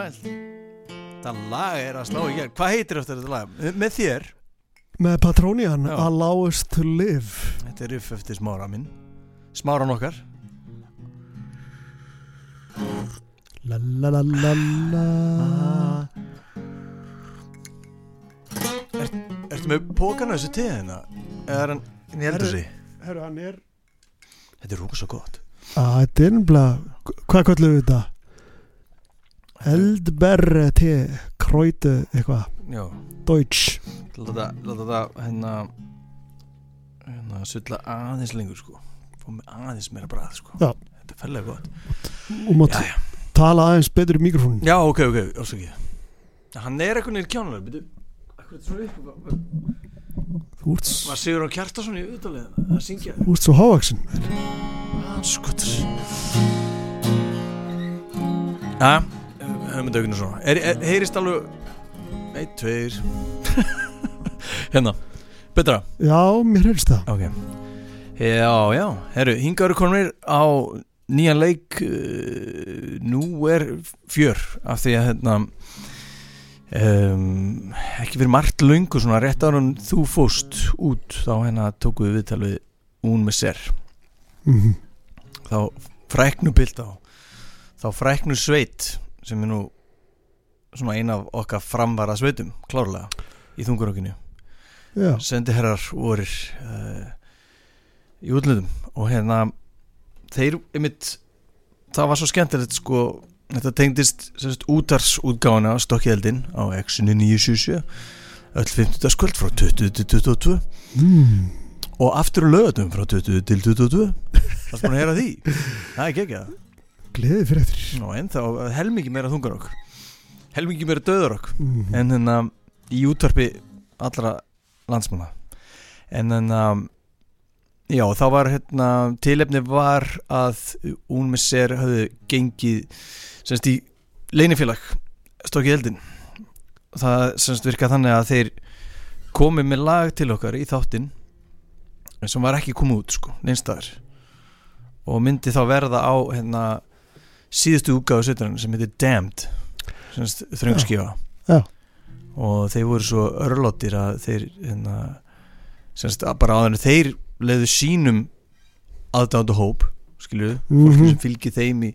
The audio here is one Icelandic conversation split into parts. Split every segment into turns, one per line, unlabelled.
Mælt Það lag er að slá í gegn Hvað heitir eftir þetta lag? Með þér
Með Patronian,
Já.
Allow us to live
Þetta er upp eftir smára minn Smáran okkar
La la la la la
Ertu með pókana þessu teðina? Eða er hann í eldur sig?
Herru, hann er
Þetta er rosa gott
Þetta er nefnilega Hvað kallum við þetta? Eldberre te Krætu eitthvað. Deutsch.
Láta það hérna hérna sulla aðeins lengur sko. Fá mig aðeins meira bræð sko.
Já.
Þetta er ferlega gott.
Og mátt tala aðeins betur í mikrofónin
Já, ok, ok, ásakið Hann er eitthvað nýr kjánulega Býtu Akkur þetta svona upp
Þú ert,
Var Sigur á Kjartason í auðvitaðlega að syngja?
Þú ert svo hávaksin
Skotur Já, höfum er, er, Heyrist alveg Eitt, tveir. Hérna, betra?
Já, mér heyrst það.
Ok. Já, já, herru, hingaður konumir á nýjan leik uh, Nú er fjör Af því að hérna um, Ekki fyrir margt löngu Svona rétt ára þú fóst út Þá hérna tóku við viðtal við Hún með sér
mm
þá fræknu bild á þá fræknu sveit sem er nú svona ein af okkar framvara sveitum, klárlega í þungurokinu,
Já,
sendi herrar vorir uh, í útlöðum og hérna þeir, einmitt það var svo skemmtilegt sko þetta tengdist sérst útarsútgána á Stokkjeldin á X-inu 977 öll 50. skvöld frá 20 til 22
mm.
og aftur lögatum frá 20 til 22 það er búin að heyra því? Það er ekki ekki
gleði fyrir eftir.
Nú, en þá helmingi meira þungarokk. Helmingi meira döðarokk
mm.
en hérna í útvarpi allra landsmanna. En hérna já þá var hérna tilefni var að sér hafði gengið semst í leinifélag stokkið eldin það semst virkað þannig að þeir komið með lag til okkar í þáttinn sem var ekki komið út sko, neinstæðar og myndi þá verða á hérna síðustu útgáðu sveitarinn sem heitir Damned þröngskífa og þeir voru svo örlóttir að þeir hérna, semst að bara áður þeir leiðu sínum aðdándu hóp skilju,
Mhm.
fólki sem fylgir þeim í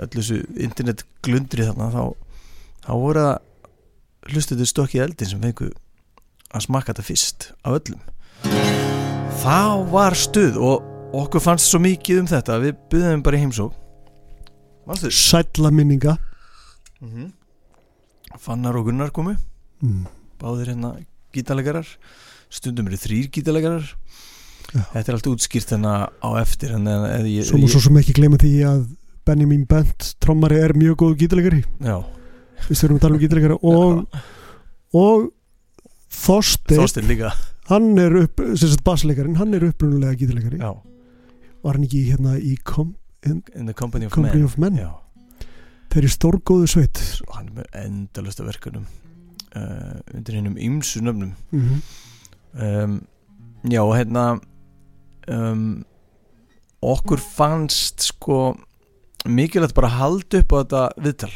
öllu þessu internet glundri þarna þá, þá voru það hlustuðu stokkið eldin sem fengu að smakka þetta fyrst af öllum. Það var stuð og okkur fannst svo mikið um þetta að við byggðum bara í heimsók Manstu?
Sætla minninga.
Mm Fannar og Gunnar komu.
Mm.
báðir hérna gítarleikarar. Stundum eru þrýr gítarleikarar.
Já.
þetta er allt útskýrt hérna á eftir en eða ég,
Svo má svo sem ekki gleyma því að Benjamin Bent, trommari, er mjög góð gítalegari
já,
Við styrum að tala um gítalegari og, og
líka.
hann er upp sem sagt bassleikarin, hann er upprunulega gítalegari
já,
Var hann ekki hérna í kom,
in the company of
Company
men.
of Men. Þeir eru stórgóðu sveit.
Og hann er með endalasta verkunum uh, undir hennum ymsu nöfnum.
Mm
um, já, og hérna um, okkur fannst sko mikilvægt bara að halda upp á þetta viðtal.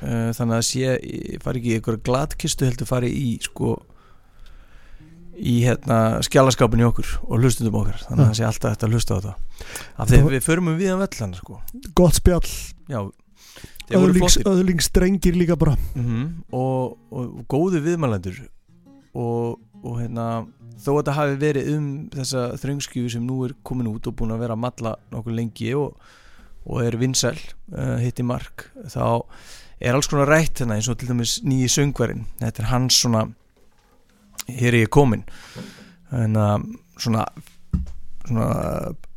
Uh, þannig að sé, fari ekki í einhverja glatkistu heldur fari í sko í hérna skjálaskápinu okkur og hlustundum okkar. Þannig að það sé alltaf þetta að hlusta á þetta. Af því við förum um viðan vellan sko.
Gott spjall, öðlingsdrengir líka bara.
Mm og, og, og góðu viðmælendur. Og, og hérna þó að þetta hafi verið um þessa þröngskjöfu sem nú er komin út og búin að vera að matla nokkuð lengi og, og er vinsæl uh, hitt í mark þá er alls konar rætt hérna eins og til dæmis nýji söngvarinn. Þetta er hans svona hér er ég komin en uh, svona svona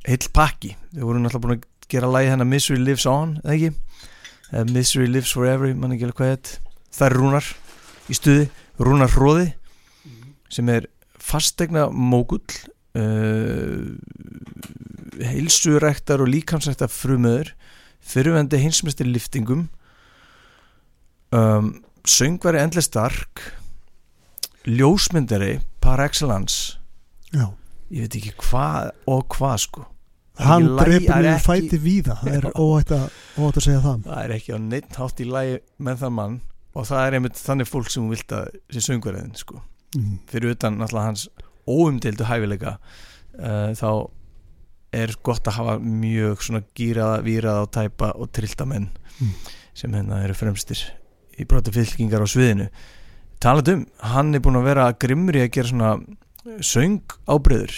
heill pakki. Við vorum náttúrulega búin að gera lagi hérna Misery Lives On, eða ekki? Uh, Misery Lives Forever, ég man ekki alveg hvað þetta það er Rúnar í stuði Rúnar Hróði sem er fastegna mógull uh, heilsuræktar og líkamsræktar frumöður fyrirvendi hinsmestir liftingum um, söngvari endlega stark ljósmyndari par excellence
Já,
ég veit ekki hvað og hvað sko
hann niður
ekki-
fæti víða það er óætt að, óætt að segja það
það er ekki á neitt hátt í lagi með það mann og það er einmitt þannig fólk sem hún vilt að sé söngverðin sko.
mm.
fyrir utan náttúrulega hans óumdeildu hæfileika uh, þá er gott að hafa mjög svona gýraða, víraða og tæpa og trillta menn
Mm.
sem hérna eru fremstir í broti fylkingar á sviðinu talað um, hann er búin að vera grimmur í að gera svona söng ábreyður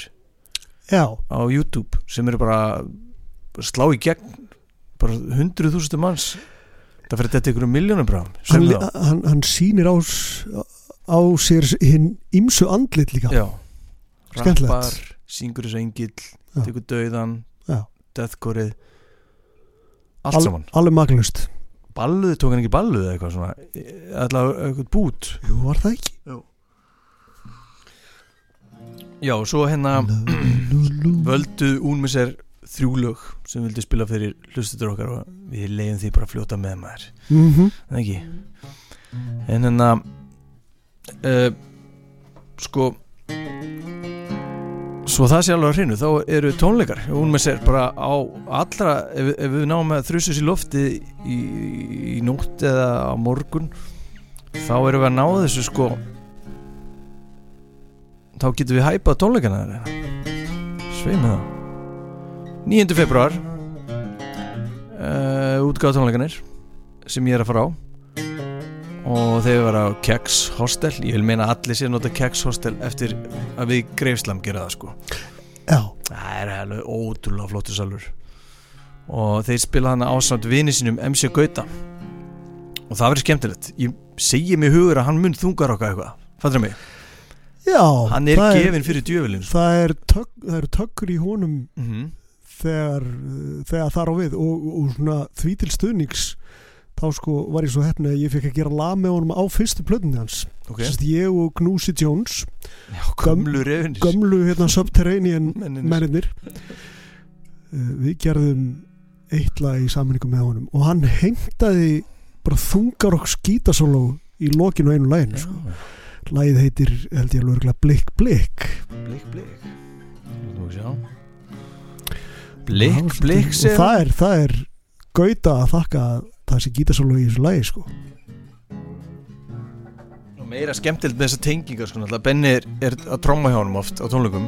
já,
á YouTube sem eru bara slá í gegn bara hundruð þúsundum manns. Það fyrir þetta ykkur um miljónum bara
hann, hann, hann sýnir á, á sér hinn ímsu andlit líka.
Já. Rappar, syngur þessu engill tekur dauðan
Já.
deathcoreið allt
Al,
saman.
alveg maglust
balluð, tók hann ekki balluð eða eitthvað svona? Allavega eitthvað bút?
Jú, var það ekki?
Já, svo hérna völdu Únmisser þrjú lög sem vildu spila fyrir hlustutur okkar og við leiðum því bara að fljóta með maður.
Mhm,
það ekki? En hérna uh, sko svo það sé alveg að hreinu þá eru tónleikar. Hún með sér bara á allra ef, ef við náum að þrjusus í lofti í, í nótt eða á morgun þá erum við að ná þessu sko. Þá getum við hæpað tónleikana sveið með það. 9. februar uh, útgáð tónleikanir sem ég er að fara á og þeir vera á Keks Hostel ég vil meina allir sé að nota Keks Hostel eftir að við Greifslam gera það sko.
Já,
það er alveg ótrúlega flottur salur. Og þeir spila hana ásamt vini sínum MC Gauta. Og það verður skemmtilegt. Ég segi mig hugur að hann mun þungar okkar eitthvað. Fattur mig,
já
hann er
það
gefinn fyrir djöfilin sko.
það, er það eru töggur í honum
mm -hmm.
þegar, þegar þar á við og, og svona því til stuðnings þá sko var ég svo hefni að ég fekk að gera lag með honum á fyrstu plötunni hans.
Ok,
Sest, ég og Gnúsi Jones.
Já, gömlu refinir
gömlu hérna Subterranean mennir uh, við gerðum eitt lag í sammenningu með honum og hann hengtaði bara þungar og skítasóló í lokinu einu laginu sko. lagið heitir held ég alveg Blikk
blik blik Nú sjá. Blik blik
og það er, það er gauta að þakka að það sé gítasólu í þessu lagi sko.
Meira skemmtilegt með þessa tengingar sko. Benni er, er að tromma hjá honum oft á tónleikum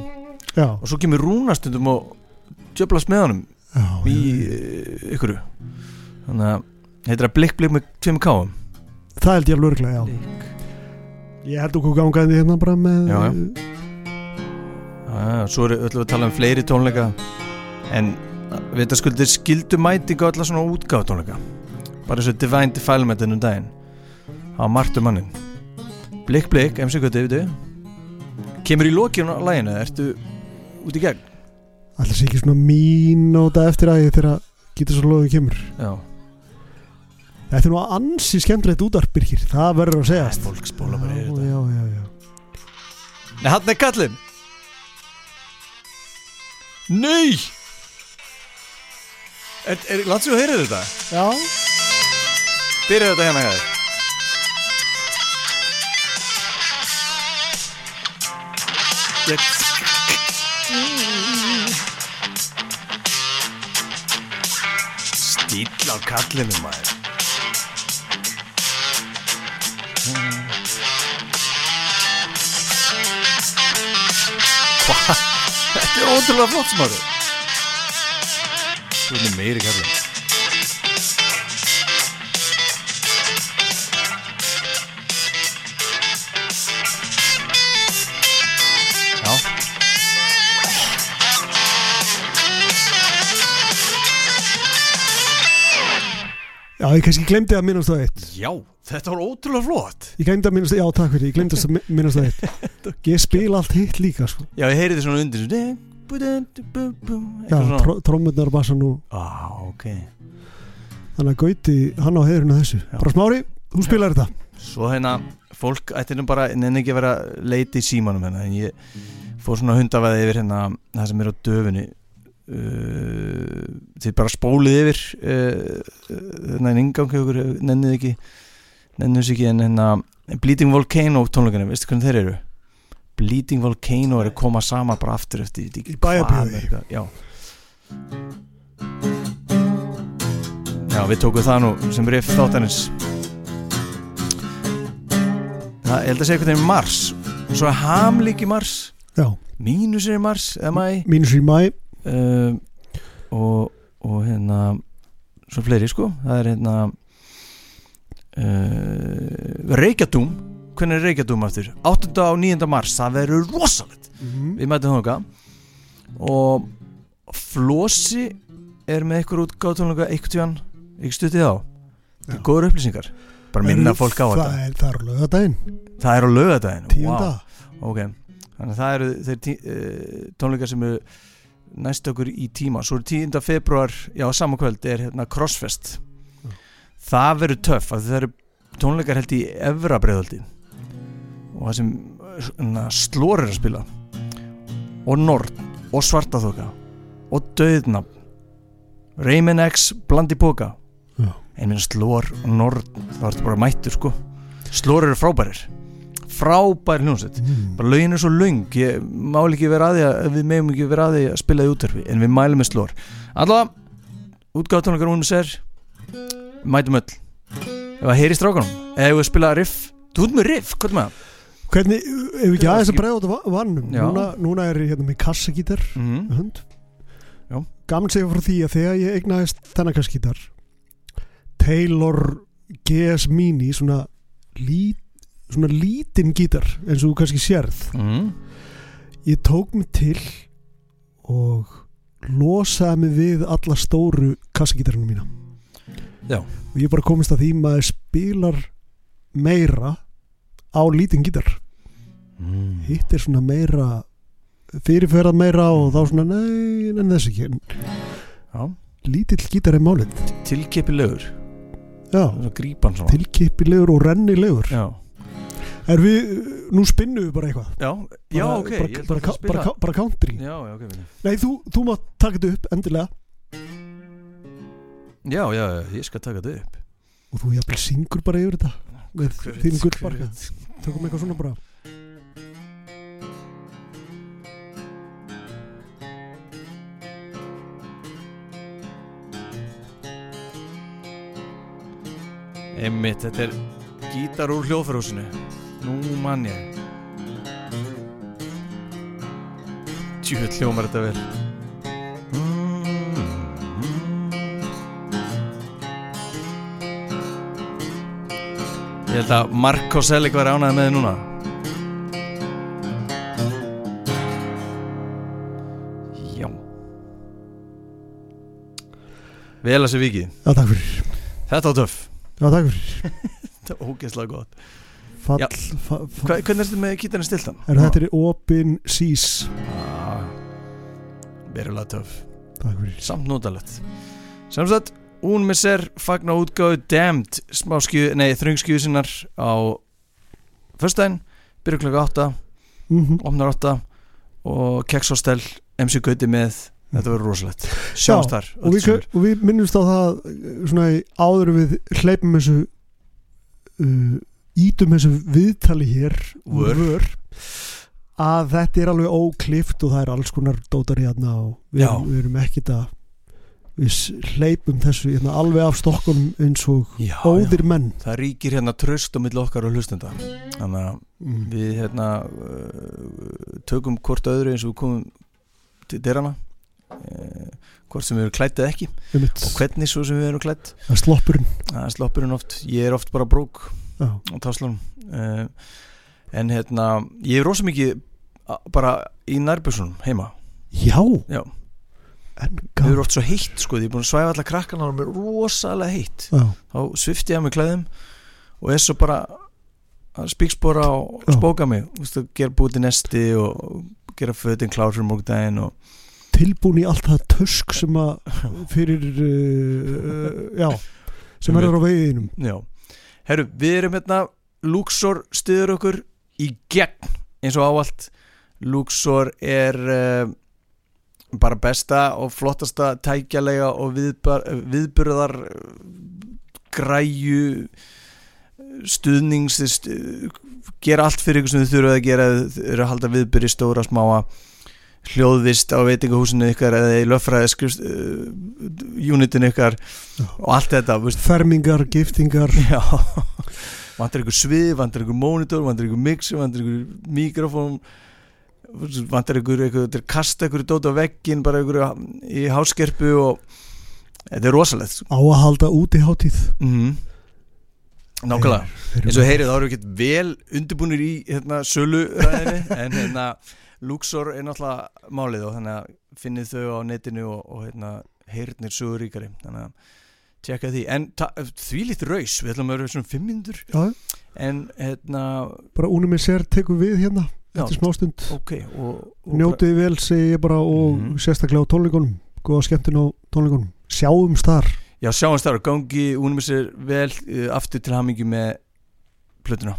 já,
og svo kemur rúnastundum og djöblast með
já,
í uh, ykkur þannig að heitir að blikk blikk með tveim káum
það held ég alveg örglega, já
Blikk.
ég held okkur gangaði hérna bara með
Já, já. ah, svo erum við að tala um fleiri tónleika en við þetta skuldir skildu mætingu allar svona útgáð tónleika bara eins og Divine Defilement ennum daginn. Á Martu mannin blikk blikk, MC Gutti, veitu. Kemur í lokinu á læginu, ertu út í gegn?
Allir sé ekki svona mínóta eftir að ég þegar gítasólu kemur?
Já,
þetta er nú ansi skemmtilegt útvarp Birkir, það verður að segja
fólk spóla bara yfir þetta.
já, já, já.
Nei, hann er kallinn! Nei! Er, er landsið að heyra þetta?
já.
Byrja þetta hérna hér Ég Stíl á kallinu maður. Hvað? Þetta er ótrúlega flott smári. Þú erum meiri kallin já,
ég kannski glemdi að minnast það eitt.
Já, þetta var ótrúlega flott.
Ég glemdi að minnast, já takk fyrir, ég glemdi að mi- minnast það eitt. Ég spila allt hitt líka sko.
Já, ég heyri þið svona undir svona
já,
Eitthvað svona.
tr trómurnar og bassan og
Á, ok.
Þannig að Gauti, hann á að þessu.
Já.
bara smári, þú spilar þetta.
Svo hérna, fólk ætti nú bara nenni ekki að vera leiti í símanum hérna en ég fór svona hundavæði yfir hérna það sem er á döfunni uh, þið bara spólið yfir uh, hérna en ingang hjá ykkur, nennið ekki nennið þessu ekki en hérna Bleeding Volcano tónleikarnir, veistu hvernig þeir eru? Bleeding Volcano er að koma saman bara aftur eftir
Í
er þetta. Já, Já, við tókum það nú sem riff þáttanins Það, held að segja eitthvað í mars. Svo er hamlík í mars.
Já,
Mínus er í mars,
mínus í mæ
uh, og, og hérna Svo fleiri sko. Það er hérna uh, Reykjadúm. Hvernig er Reykjadúm aftur? 8. og 9. mars, það verður rosalegt.
Mm.
Við mætum þóka Og Flósi er með eitthvað útgáðtónleika eitthvað tjóðan, ekki stuttið á.
Já.
góður upplýsingar. Bara minna fólk á
það
þetta.
er, það er alveg að daginn,
það er á lögadaginn
tíunda.
Ok, þannig að það eru þeir tí, uh, tónleikar sem eru næst okkur í tíma, svo er 10. februar já, saman kvöld er hérna Crossfest.
Já.
það verður töff því það eru tónleikar held í Evra breiðaldi og það sem uh, slór er að spila. Og Nord og Svartaþoka og Döðnab Rayman X blandi póka
Já.
en minn slór og Nord það var bara mættur sko. Slór eru frábærir frábær hljónsett
mm.
bara lögin er svo löng ég mál ekki vera að því að við meðum ekki vera að því að spila í útverfi en við mælum með slór allavega útgáð tónleikar hún sér mætum öll. Ef að heyri strákanum ef við spila riff? Þú ert með riff, hvað er það?
hvernig, ef við ekki aðeins að bregða út af vannum. Núna, núna er ég hérna með kassagítar
Mm
hund
Já.
gaman segja frá því að þegar ég eignaðist þennan kassagítar Taylor GS Mini svona, lít, svona lítinn gítar eins og þú kannski sérð.
-hmm.
ég tók mig til og losaði mig við alla stóru kassagítarinu mína.
Já.
og ég bara komist að því maður spilar meira á lítinn gítar.
Mm.
hitt er svona meira fyrirferðað meira og þá svona nei, en þess ekki.
Já.
lítill gítar er málið.
Tilkipilegur
já,
grípan svona.
Tilkipilegur og rennilegur.
Já,
er við, nú spinnum við bara eitthvað?
Já, já
bara,
ok
bara, bara,
að
bara, bara country.
Já, já, ok vinur.
nei, þú, þú mátt taka þetta upp endilega.
Já, já, ég skal taka þetta upp.
Og þú jafnvel syngur bara yfir þetta. Með þínu gullbarka. tökum eitthvað svona bara.
Einmitt, þetta er gítar úr hljóðfærhúsinu Nú mann ég. Tjúið hljómar þetta vel. Ég held að Marko Selig var ánæði með þið núna. Já. Vel að sér vikið.
Já, takk fyrir.
Þetta var töff.
Já, takk fyrir.
Þetta var ógeðslega gott
fall,
Já.
fa, fa,
Hva, Hvernig er þetta með gítarinn stiltan?
er þetta er opin sís?
Ah, Verulega
fyrir.
Samt notalegt. Samsagt, sér fagna útgáðu Damned þröngskju sinnar á Föstæðin, byrju klokka 8
mm
Opnar 8 Og Kekshostel, MC Gauti með Þetta verður rosalegt. Sjáumst þar
og við, og við minnumst á það uh, svona í áður við hleypum þessu uh, ítum þessu viðtali hér
Vör.
vör að þetta er alveg óklift og það er alls konar dótar hérna og við,
Já.
erum, við erum ekkit að við hleypum þessu hérna, alveg af stokkunum eins og
já,
óðir menn
Það ríkir hérna tröst á milli okkar og hlustenda Þannig að
mm.
við hérna uh, tökum hvort öðru eins og við komum til dyrana uh, hvort sem við erum klætt eða ekki
Einmitt.
og hvernig svo sem við erum klætt
það er sloppurinn
oft, ég er oft bara brók
já,
á taslanum uh, en hérna ég er rosa mikið bara í nærbjörnsunum heima.
Já,
Já. erum
gaman.
oft svo heitt sko, ég er búin að svæfa alla krakkana og mér er rosalega heitt.
Já,
þá svifti ég að mig klæðum og svo bara að spíkspora og
Já.
spóka mig. Að gera búti nesti og gera fötin klár fyrir morgundaginn og
tilbúin í allt það tusk sem að fyrir uh, já, sem er á veginum
já, herru, við erum hérna Luxor stuður okkur í gegn eins og áallt Luxor er uh, bara besta og flottasta tækjalega og viðbar, viðburðar eh, græju stuðnings stu, gera allt fyrir ykkur sem þið þurfum að gera þið eru að halda viðbyrði stóra smáa hljóðvist á veitingahúsinu ykkar eða í löffræði skrifst uh, unitinu ykkar og allt þetta veist,
fermingar, giftingar.
Já. Vantar ykkur svið, vantar ykkur monitor vantar ykkur mix, vantar ykkur mikrofón vantar ykkur, ykkur, kasta ykkur dót á veggin bara ykkur í háskerpu og þetta er rosalegt
á að halda út í hátíð.
Mm nákvæmlega.
Þeir eru-
eins og heyrið þá eru ekki vel undirbúinir í hérna, sölu ræðinni en hérna, Luxor er náttúrulega málið og þannig að finnið þau á netinu og, og hérna, heyrnir söguríkari. Þannig að tjekka því. En því lítið raus, við ætlum að vera svona fimm mindur
Já,
en hérna
bara unum með sér tekum við hérna
Já.
eftir smástund
ok og, og
njótið vel segi ég bara og
Mhm.
sérstaklega á tónleikunum. Góða skemmtun á tónleikunum. Sjáum þar.
Já sjáumst þar. Og gangi unum með sér vel uh, aftur til hamingi með plötuna.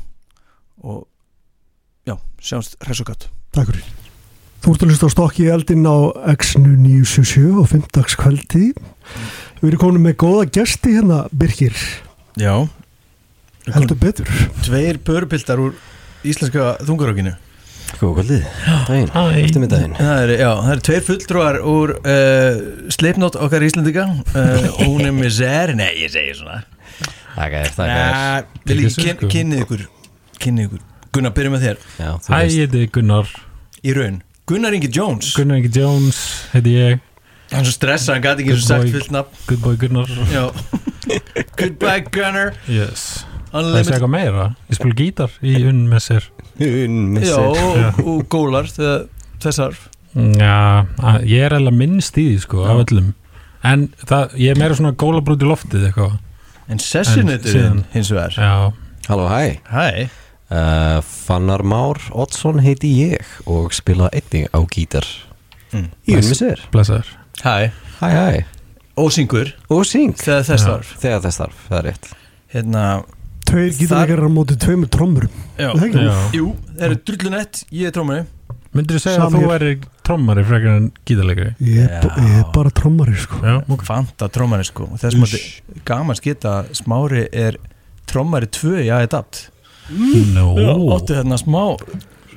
Og já, sjáumst gatt
Takk fyrir. Þú ert að hlusta á stokki í eldin á X-nu 977 og 5. kvöldi Við erum komin með góða gesti hérna Birkir,
já,
heldur betur.
Tveir börupiltar úr íslenska þungarókinu
Góð kvöldið, daginn, eftirmiddaginn
Það er, já, það er tveir fulltrúar úr uh, Sleipnót okkar Íslandika uh, Hún er með sér Nei, ég segi svona.
Þér, þakka þér
Nei, Vil ég
Ekki
kyn, kynnið ykkur. Kynnið ykkur. Gunnar, byrjum með þér.
Já, veist.
ég heiti Gunnar
Í raun. Gunnar Ingi Jones
Gunnar Ingi Jones heiti ég.
Hann svo stressað, hann gæti ekki
Good
svo sagt
boy.
fullt nafn.
Good boy Gunnar.
Já. Goodbye Gunnar.
Yes. Það er eitthvað meira. Ég spil gítar í unn með sér.
Hún
Já, og, gólar þessar.
Já, ég er eða minnst í því sko af öllum. En það, ég er meira svona gólabrúti loftið eitthvað.
En sessionuturinn
síðan-
hins vegar.
Já,
Halló, hæ.
Hæ
uh, Fannar Már Oddsson heiti ég og spila einnig á gítar.
Mm.
Í
blessaður.
Hæ.
Hæ, hæ.
Og
syng.
Þegar þess þarf.
Þegar þess þarf, það er rétt.
Hérna
Tveir gítarleikarar á móti tveimur trommurum
Já,
Það ekki?
Já.
Jú, það eru drullunett, ég er trómari
Myndir þú segja að
Samir.
þú væri trommari frekar en gítarleikari?
Ég er, ég er bara trommari sko.
Já,
Fanta trómari sko. Og Þess maður gaman skita að Smári er trómari 2 í Adapt
Nó
Óttu þarna smá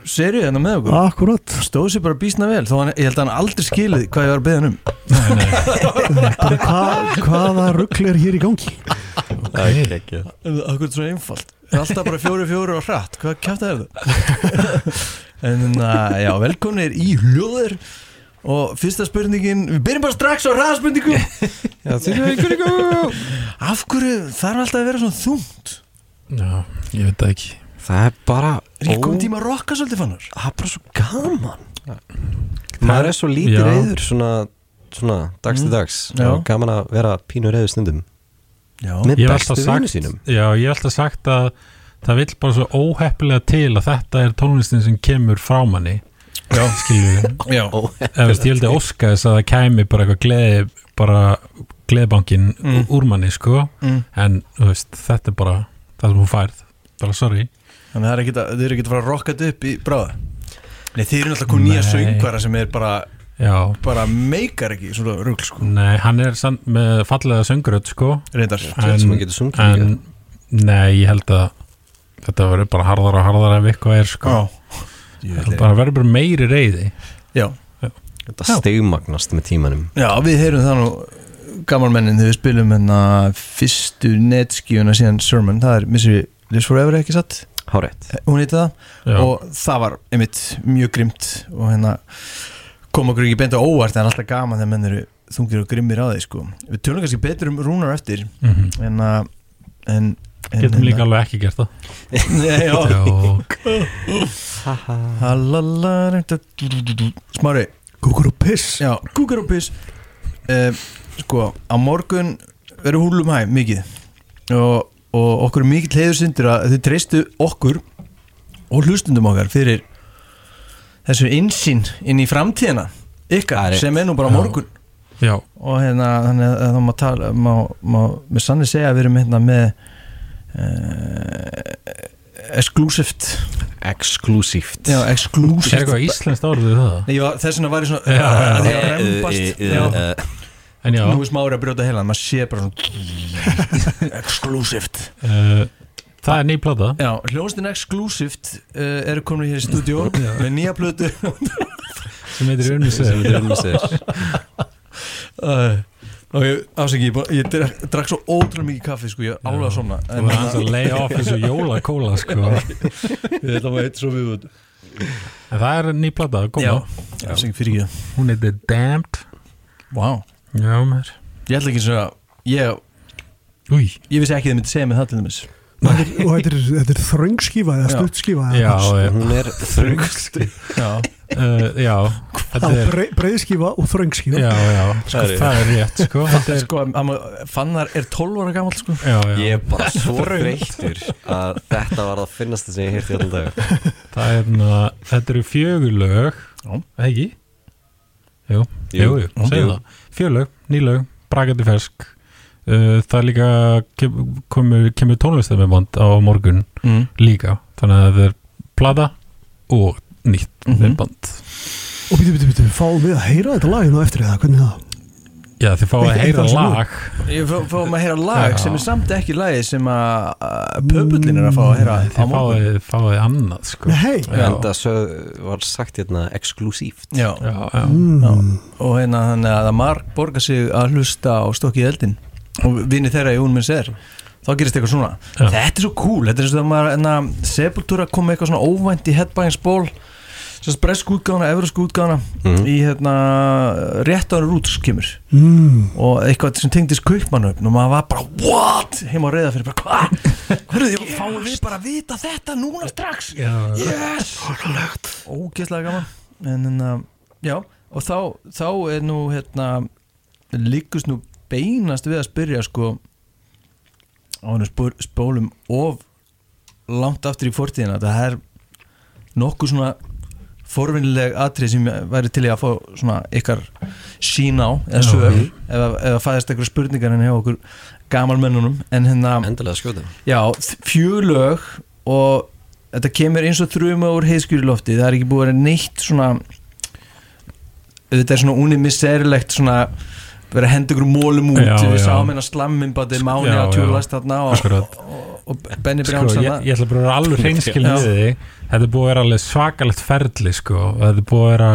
serið hérna með okkur.
Akkurat.
Stóð sér bara býsna vel Þó hann, ég held að hann aldrei skilið hvað ég var að beða hann um.
Nei, nei,
hva, Hvaða ruggli er hér í gangi?
Það er ekki
Akkur er svo einfalt. Er alltaf bara fjóri fjóri og hratt. Hvað kæft er það? en uh, já, velkomnir í hljóður Og fyrsta spurningin Við byrjum bara strax á hraðspurningu Af hverju þarf alltaf að vera svona þungt?
Já, ég veit það ekki
Það er bara
Er ekki
ó-
komið tíma að rocka svolítið fannar?
Það er bara svo gaman Maður er svo lítið
Já.
reyður svona, svona dags til
Mm.
dags
Já.
og gaman að vera pínu reyður stundum
Já
með
Ég hef
bestu
alltaf
vinnu
sagt
sínum
Já, ég hef alltaf sagt að það vill bara svo óheppilega til að þetta er tónlistin sem kemur frá manni Já, skilju
Já,
Ef veist, ég held að óska þess að það kæmi bara eitthvað gleði bara gleðbankin
Mm.
úr manni, sko
mm.
en þú veist, þetta er bara það sem hún færð, bara sorry.
Þannig að það er ekki að, þið eru ekki að fara að rocka þetta upp í bráða Nei, þið eru alltaf komið nýja söngvara sem er bara,
Já,
bara meikar ekki svona rugl sko.
Nei, hann er samt með fallega söngröð, sko.
Reyndar.
Svo sem hann getur sungið líka.
en nei, ég held að þetta verður bara harðar og harðar ef eitthvað er, sko. Það bara verður bara meiri reyði
Já,
Þetta stegmagnast með tímanum.
Já, við heyrum það nú gaman mennin þegar við spilum hérna fyrstu netskíuna síðan Sermon, það er Misery Lives Forever ekki satt,
Hárétt
hún heiti það.
Já,
og það var einmitt mjög grimt og hérna kom okkur ekki beint á óvart en alltaf gaman þegar menn eru þungir og grimmir á því sko. Við tölum kannski betur um rúnar eftir
mhm.
en að en, en
Getum líka alveg ekki gert það.
Smári,
Kúkur og piss.
Já, kúkar og piss. Uh, Sko, á morgun verður húlum hæ, mikið. Og, og okkur er mikill heiður syndir að þið treystu okkur og hlustundum okkar fyrir þessu insýn inn í framtíðina ykkar,
er
sem er nú bara á
Já.
morgun.
Já,
og hérna, þannig að það má tala má, má með sannig segja að við erum hérna með uh, exclusivt
Exclusíft
já,
er
exclusivt
eitthvað íslenskt orðið það?
Nei, var, þess vegna var ég svona
Já, já, já.
að var að rembast. Já.
En já,
nú er smári að brjóta heilan, maður sé bara svona exclusivt
uh, það er ný plata.
Já, hljónstin exclusivt uh, eru komin hér í stúdíó með nýja plötu.
Sem heitir
uh, og ég afsaki, ég, ég drak, drak svo ótrúlega mikið kaffi sko, ég er alveg að somna
Þú var hans að lay off þessu jólakóla sko.
þetta var eitt svo viðbútt
En það er ný plata að
já,
koma
afsaki fyrir ekki
Hún heitir Damned
wow.
Já, mér
ég ætla ekki að ég, ég vissi ekki að þið myndi segja mig það til dæmis.
Og þetta er, þetta er þröngskífa eða stuttskífa
já, já,
hún er þröngst
já,
uh, er
breiðskífa og þröngskífa?
Já, já, sko,
Það er-
það er rétt sko. Þetta er,
sko, fannar er 12 ára gammal sko.
já, já,
ég er bara svo þreyttur að þetta var það finnast sem ég heyrti allan dag.
Það er na, Þetta eru. Eða Ekki? Jú, jú, jú, jú. Segðu það Fjögurlög, nýlög, brakandi fersk uh, Það er líka kem, komur, kemur tónlistamiband á morgun
mm.
líka Þannig að það er plata og nýtt
Mhm.
mm band
og býtu, býtu, býtu, fáum við að heyra þetta lag nú eftir það, hvernig er það?
Já, þið fá að heyra
lag.
Fá- fáum að heyra lag sem er samt ekki lagi sem að pöpullin er að fá að heyra á
Þið fáið, fáið annað sko.
Nei,
en það var sagt hérna exklusíft.
Já.
Já, já,
mm.
og hérna þannig að það marg borga sig að hlusta á stokkið eldin og vinni þeirra í unminn sér þá gerist eitthvað svona.
Já.
þetta er svo cool, þetta er svo að maður enna, Sepultura kom með eitthvað svona óvænt í headbanginsból sem bresk útgáðana, evrusk útgáðana
Mhm.
í hérna rétt ára rúts kemur.
Mm.
og eitthvað sem tengdist kaupmannöfn og maður var bara what? Heim á reyða fyrir bara hvað hverju því fáum við bara að vita þetta núna strax?
Já.
yes. Ógeðslega gaman. En, en uh, já og þá, þá er nú hérna líkust nú beinast við að spyrja sko á hennu spólum of langt aftur í fortíðina. Það er nokkuð svona forvinnileg atrið sem væri til í að fá svona ykkar sín á eða svör eða, eða fæðist eitthvað spurningar en hjá okkur gamalmennunum en hérna
endilega skjóta
Já, fjölög og þetta kemur eins og þrjuma úr heiðskjúri lofti. Það er ekki búið að vera neitt svona þetta er svona unimiserilegt svona vera að henda ykkur mólum út
Já,
við sáum hérna slammimbandi máni að tjúlast þarna og, og, og Benny
Sko,
Brjáns
ég, ég ætla bara að vera alveg þig þetta er búið að vera alveg svakalegt ferli sko. þetta er búið að vera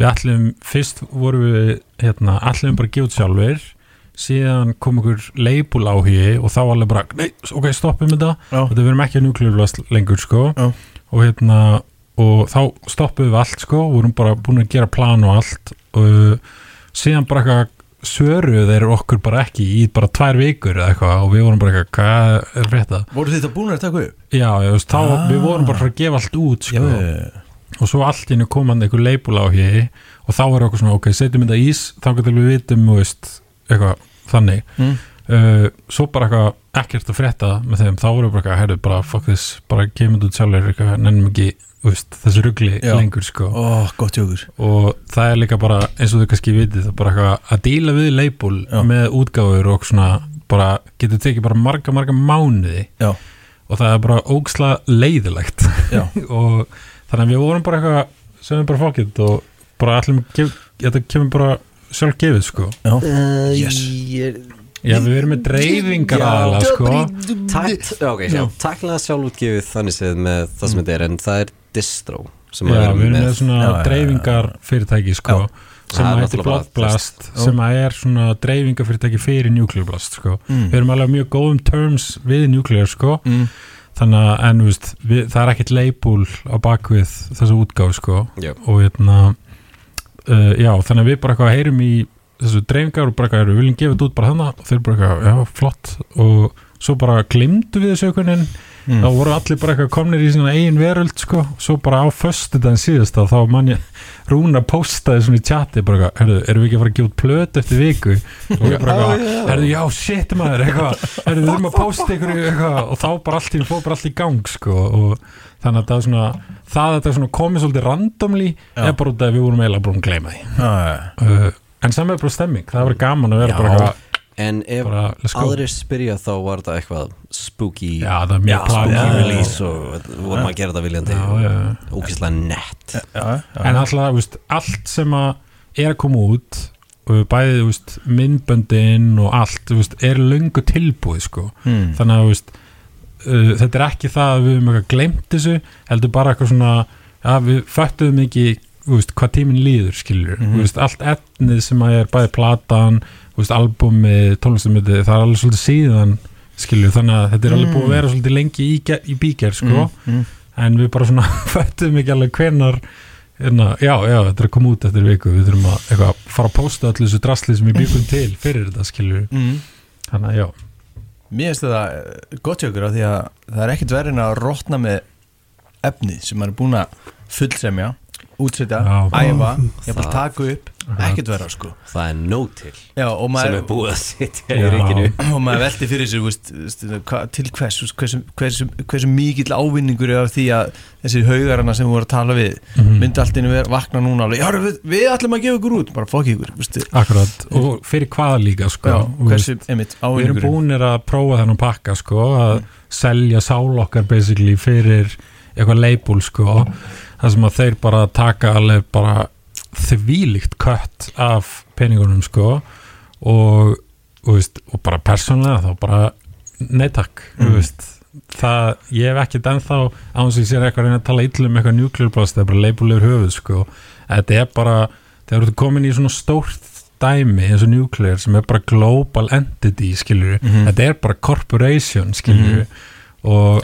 við ætlum, fyrst vorum við hérna, ætlum bara út sjálfur síðan kom okkur leipul áhugi og þá alveg bara, nei, ok, stoppum þetta þetta verðum ekki að núklurlast lengur sko.
Já.
og hérna og þá stoppum við allt sko, vorum bara búin að gera plan og allt og síðan bara eitthvað svöruðu þeir okkur bara ekki í bara tvær vikur eða eitthvað og við vorum bara eitthvað, hvað er þetta?
voru þetta búin að taka upp?
Já, ég veist, þá,
Ah.
við vorum bara að gefa allt út sko, og svo allt í hennu komandi einhver leipul á hér og þá er okkur svona, ok, setjum þetta ís þá getum við vitum, þú veist, eitthvað þannig,
mm.
uh, svo bara eitthvað ekkert að frétta með þeim, þá vorum við bara eitthvað, herru, bara fuck this, bara kemur út sjálfur eitthvað, nennum ekki, veist, þessu rugli
Já.
lengur, sko.
Jókur
og það er líka bara, eins og þau kannski vitið, það er bara eitthvað að díla við leipul
Já.
með útgáfur og svona bara, getur tekið bara marga, marga mánuði.
Já.
og það er bara ógsla leiðilegt
já,
og þannig að við vorum bara eitthvað sem við bara fókitt og bara allir þetta kemur bara sjálf gefið sko.
Já.
uh,
Yes.
ég,
já við erum með dreifingar aðalega sko.
Takt, ok, já, takkilega sjálfútgefið þannig séð með það sem þetta er en það er distro sem
já við erum með svona
já.
dreifingar fyrirtæki sko
Já.
sem að heitir
náttúrulega bara
Blood Blast
Já.
sem að er svona dreifingar fyrirtæki fyrir Nuclear Blast sko
Mm.
við erum alveg mjög góðum terms við Nuclear sko
Mm.
þannig að en veist, við, það er ekkert label á bakvið þessu útgáf sko
Já.
og hérna uh, já, þannig að við bara eitthvað heyrum í þessu dreifingar og bara eitthvað, við viljum gefa þetta út bara þannig og þeir bara eitthvað, já, flott og svo bara glimtu við þessu aukunin
Mm.
þá voru allir bara eitthvað komnir í sína eigin veröld sko, svo bara á föstudaginn síðast þá man ég, Rúna postaði svona í chati bara eitthvað, herðu, erum við ekki að fara að út plöt eftir viku? Og ég bara eitthvað, herðu, já, shit maður eitthvað, herðu, við erum að posta ykkur eitthvað. Og þá bara allt í, bara allt í gang sko, og þannig að það er svona það að þetta er svona komið svolítið randomly
Já.
er bara út af að við vorum eiginlega búin að gleyma því. Uh, en saman er bara stemming, það var gaman að vera
Já.
bara eitthvað,
en ef aðrir spyrja þá var þetta eitthvað spooky.
Já, það er mjög
release og vorum að gera þetta viljandi. Ókvæslega nett.
Já, já.
en alltaf, veist, allt sem að er að koma út og bæðið, veist, myndböndin og allt, veist, er löngu tilbúið sko,
Mm.
þannig að, veist uh, þetta er ekki það að við höfum eitthvað glemt þessu, heldur bara eitthvað svona ja, við föttuðum ekki hvað tíminn líður þú veist, allt etnið sem að er bæði platan, veist, albumi tónlistamöndi, það er alveg svolítið síðan skilur, þannig að þetta er alveg búið að
Mm.
vera svolítið lengi í, í bíker sko,
mm, mm.
en við bara svona fættum ekki alveg hvenar hérna, já, já, þetta er að koma út eftir viku við þurfum að eitthvað, fara að posta allir þessu drasli sem við byggum til fyrir þetta skilur
Mm.
þannig að já,
Mér finnst þetta eh, gott ykkur af því að það er ekkert verið en að rotna með efnið sem maður er búin að fullsemja, útsetja,
Já.
æfa, ég bara
Það-
taka upp, ekkert verið sko.
það er nóg til
Já, og
sem
maður,
er búið að sitja í ríkinu.
Og maður veldi fyrir sér veist, til hvers, hversu, hversu, hversu mikill ávinningur er af því að þessi haugarana sem við vorum að tala við
Mhm.
myndi allt inni vera- vakna núna alveg, já, við, við ætlum að gefa ykkur út. Bara fokk ykkur,
akkurat. Og fyrir hvað líka sko?
Já, hversu, einmitt,
við erum búinir að prófa þennan pakka sko, að
Mm.
selja sál okkar basically fyrir eitthvað label sko, það sem að þeir bara taka alveg bara þvílíkt kött af peningunum sko og, og, veist, og bara persónlega þá bara neittakk
Mm.
mm. það, ég hef ekkert ennþá á þess að ég sér eitthvað að reyna að tala illum eitthvað nuclear blast, það er bara labelur höfuð sko, þetta er bara þegar þú komin í svona stórt dæmi eins og nuclear sem er bara global entity skilur,
Mhm.
þetta er bara corporation skilur og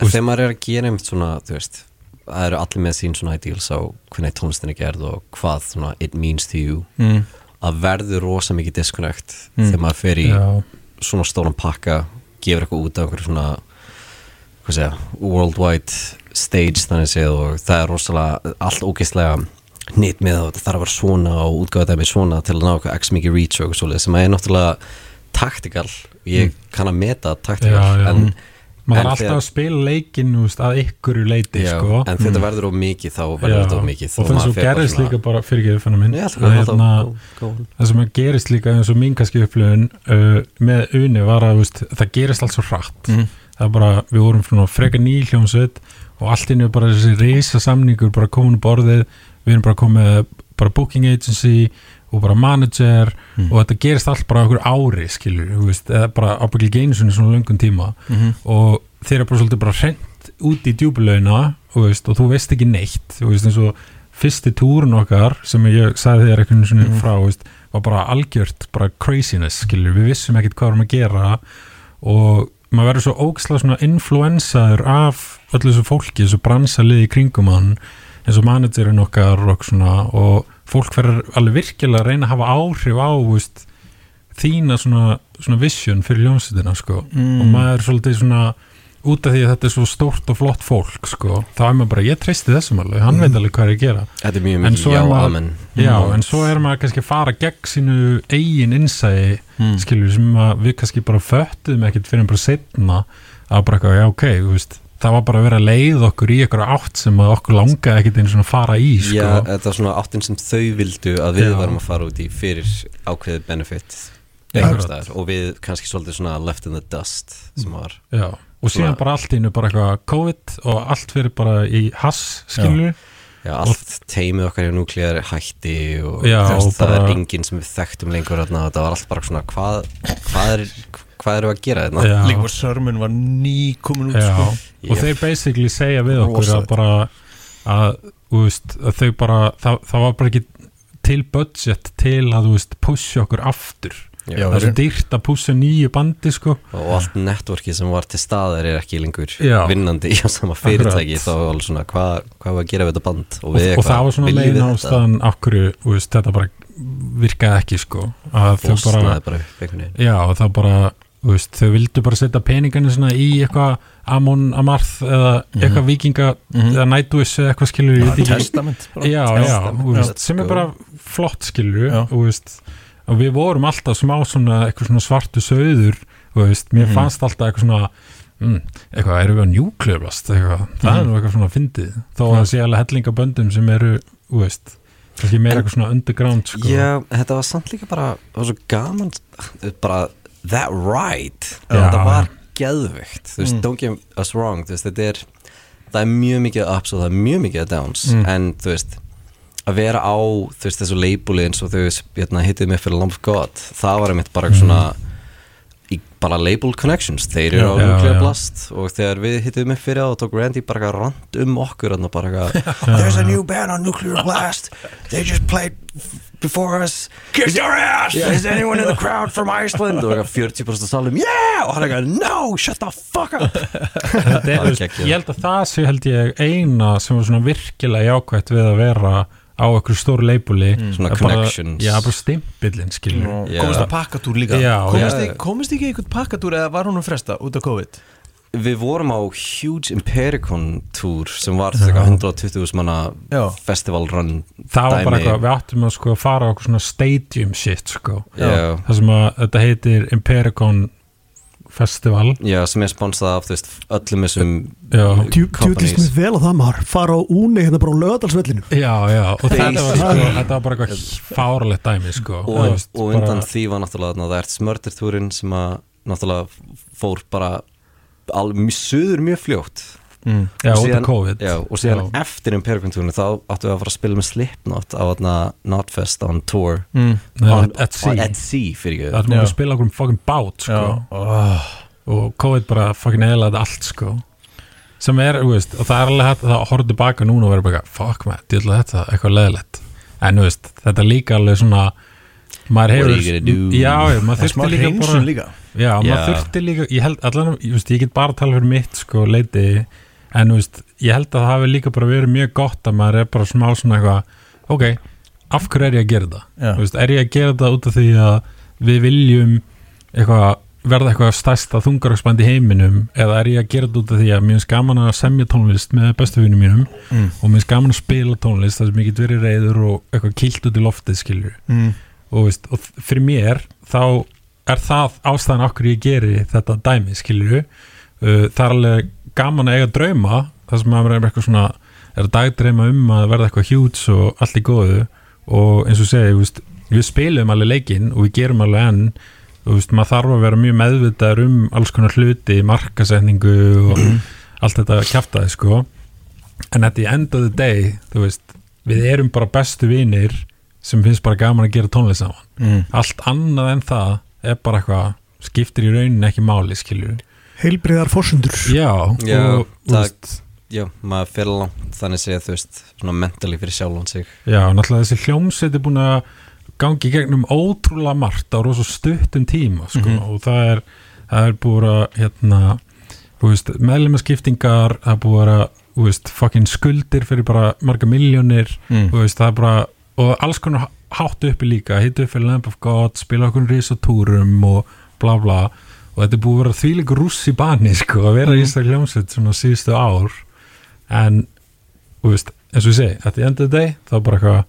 En
Úst-
þegar maður er að gera einmitt svona, þú veist, það eru allir með sín svona ideals á hvernig tónlistin er gerð og hvað svona it means to you.
Mm.
að verður rosa mikið disconnect
Mm.
þegar maður fer í
já,
svona stóran pakka gefur eitthvað út af einhverju svona hvað segja, worldwide stage þannig séð og það er rosalega allt ógeðslega nýtt með það. Þarf að vera svona og útgáða dæmi svona til að ná eitthvað x mikið reach og eitthvað svoleið sem er náttúrulega taktikal. Ég kann að meta taktikal en,
maður er alltaf
þegar-
að spila leikin úst, að ykkur leiti
já,
sko.
en þetta verður of mikið þá verður þetta of mikið.
Og það sem gerist líka bara fyrir uppfanna minn að
það
hérna, það sem að gerist líka eins og mín kannski upplifun uh, með uni var að úst, það gerist allt svo hratt.
Mm.
það er bara, við vorum svona frekar nýljómsveit og allt inni er bara þessi reysa samningur bara komin úr borðið við erum bara komið bara booking agency og bara manager
Mm.
og þetta gerist allt bara okkur ári skilur, veist, eða bara ábyggli sinni svona löngum tíma
Mm
og þeir eru bara svolítið bara hreint út í djúbulögina og, og þú veist ekki neitt þú veist eins og fyrsti túrun okkar sem ég sagði þér einhvern svona
Mhm.
frá veist, var bara algjört, bara craziness skilur, við vissum ekkert hvað varum að gera og maður verður svo ógislega svona influensaður af öllu þessu fólki, þessu bransalið í kringum hann eins og managerinn okkar og svona og fólk verður alveg virkilega að reyna að hafa áhrif á veist, þína svona, svona vision fyrir ljónsutina sko
Mm.
og maður er svolítið svona út af því að þetta er svo stórt og flott fólk sko, þá er maður bara, ég treysti þessum alveg hann veit alveg hvað er að gera
þetta er mjög
En
mikið
svo er
já,
maður-
amen
já,
Mm.
en svo er maður kannski að fara gegn sínu eigin innsæði
Mm.
skilur sem við kannski bara föttum ekkert fyrir bara setna að bara já ok, þú veist það var bara að vera leið okkur í eitthvað átt sem okkur langaði ekkert einu svona að fara í sko.
Já, þetta er svona áttin sem þau vildu að við
Já.
varum að fara út í fyrir ákveðið benefit staðar. Og við kannski svolítið svona left in the dust sem var.
Já, og síðan bara allt innu bara eitthvað COVID og allt fyrir bara í hass skilur
Já, allt teimið okkar hjá núklíðar hætti og
Já, og
það
bara-
er enginn sem við þekktum lengur þarna, þetta var allt bara svona hvað, hvað, er, hvað eru að gera þarna?
Já.
Líka bara sörmun var ný komin út sko.
og
Ég-
þeir basically segja við okkur
Rosalegt.
að bara að, þú veist, að þau bara það, það var bara ekki til budget til að, þú veist, pusha okkur aftur
Já,
það er svo dýrt að pusha nýju bandi, sko
og allt networki sem var til staðar er ekki lengur
Já.
vinnandi í sama fyrirtæki
Akkurat.
þá var alveg svona hvað, hvað var að gera við þetta band og,
og,
við
og það var svona
þetta?
ástæðan okkur, þú veist, þetta bara virkaði ekki, sko að þau bara,
bara
já, og það bara veist, þau vildu bara setja peninganu svona í eitthvað Amon Amarth eða eitthvað vikinga
Mhm.
eða Nightwish eða eitthvað skilur ekki
Testament
já, já,
Testament.
þú veist, sem er bara flott skilur
Já.
og, við vorum alltaf smá svona svona svartu söður veist, mér
Mhm.
fannst alltaf eitthvað svona mm, eitthvað, erum við njúkleflast eitthvað, það er
Mhm.
nú eitthvað svona fyndið þó að
Já.
það sé alveg hellinga sem eru veist, kannski meira
En-
eitthvað svona underground sko.
Já, þetta var samt líka bara það var svo gaman bara that ride
Já.
þetta var geðveikt þú veist,
Mm.
don't get us wrong þú veist, þetta er er mjög mikið ups og það er mjög mikið downs
Mm.
en þú veist að vera á þú veist þessu leipuli eins og þau hérna, hitið mig fyrir Lamb of God það var einmitt bara
Mm.
svona í bara label connections þeir eru á Nuclear. Blast og þegar við hittum upp fyrir það og tók Randy bara rand um okkur bara
There's a new band on Nuclear Blast. They just played before us.
Kiss your ass!
Yeah, is anyone in the crowd from
Iceland og eitthvað 40% salum yeah! og hann eitthvað no, shut the fuck up
er,
Það er
ég held að það sé held ég eina sem var svona virkilega jákvætt við að vera á okkur stóru leipuli
Svona
bara,
connections.
já, bara stimpillin skilur
Já.
komist að pakkatúr líka
Já,
komist,
já.
ekki, komist ekki einhvern pakkatúr eða var hún að fresta út af COVID
Við vorum á Huge Impericon tour sem var þetta 120 manna
Já.
festival run
það var bara eitthvað, við áttum að sko fara á svona stadium shit sko.
Já.
það sem að þetta heitir Impericon Festival.
Já, sem er sponsað af veist, öllum þessum
já,
Djútist mér vel á það maður. Fara á úni hérna bara á lögadalsvellinu
já, já. Og þetta var, sko, var bara eitthvað fáralegt dæmi sko.
Og,
Þú veist,
og
bara-
undan því var náttúrulega það ert smördertúrin sem að náttúrulega fór bara al, mjög suður mjög fljótt
mm.
já,
og síðan- Já, og síðan
Já.
eftir Impericon-túrin þá áttum við að fara að spila með Slipknot á Notfest on tour
Mm.
On,
at sea.
on- at sea fyrir
það var
Já.
að spila okkur um fucking bát sko.
Oh.
og COVID bara fucking eðlaði allt sko sem er, þú veist, og það er alveg hægt að horfði tilbaka núna og verður bara, fuck maður, dýrla þetta eitthvað leðilegt, en þú veist þetta er líka alveg svona
What
hefur,
are you gonna do?
já, já, maður
Það
þurfti líka bara
líka
já, maður þurfti líka, ég held allan, ég, veist, ég get bara að tala fyrir mitt sko leiti, en þú veist ég held að það hafi líka bara verið mjög gott að maður er bara smá svona eitthvað ok, af hverju er ég að gera. Þú veist, er ég að gera þetta út af því að við viljum eitthvað verða eitthvað stærsta þungaröksband í heiminum eða er ég að gera þetta út af því að mér finnst gaman að semja tónlist með bestu vinnum mínum
mm.
og mér finnst gaman að spila tónlist þar sem ég get verið reyður og eitthvað kilt út í loftið skilju
Mm.
Og, veist, og fyrir mér þá er það ástæðan okkur ég geri þetta dæmi skilju uh, það er alveg gaman að eiga drauma þar sem maður er eitthvað svona er að dagdreima um að verða eitthvað hjúts og allt í góðu. Og eins og segi veist, við spilum alveg leikinn og við gerum alveg enn. Og veist, maður þarf að vera mjög meðvitaður um alls konar hluti, markasetningu og allt þetta kjaftaði sko. En at the end of the day þú veist, við erum bara bestu vinir sem finnst bara gaman að gera tónlist saman
Mm.
allt annað en það er bara eitthvað skiptir í rauninni ekki máli skilju
heilbriðar fórsundur
já,
Já,
og
það-
veist,
Já, maður fyrir langt þannig segja þú veist svona mentally fyrir sjálfan sig
já, náttúrulega þessi hljómsveit er búin að gangi gegnum ótrúlega margt á rosa stuttum tíma sko,
Mhm.
og það er, það er búin að hérna, þú veist, meðlumaskiptingar það er búin að, þú veist, fucking skuldir fyrir bara marga miljónir
Mm.
þú veist, það er bara og alls konar hátt uppi líka. Hitt upp fyrir Lamp of God, spila okkur risatúrum og bla bla. Og þetta er búið að vera þvíleik rúss í bani sko, að vera í þessari hljómsveit svona síðustu ár. En þú veist, eins og ég segi, at the end of the day þá bara eitthvað,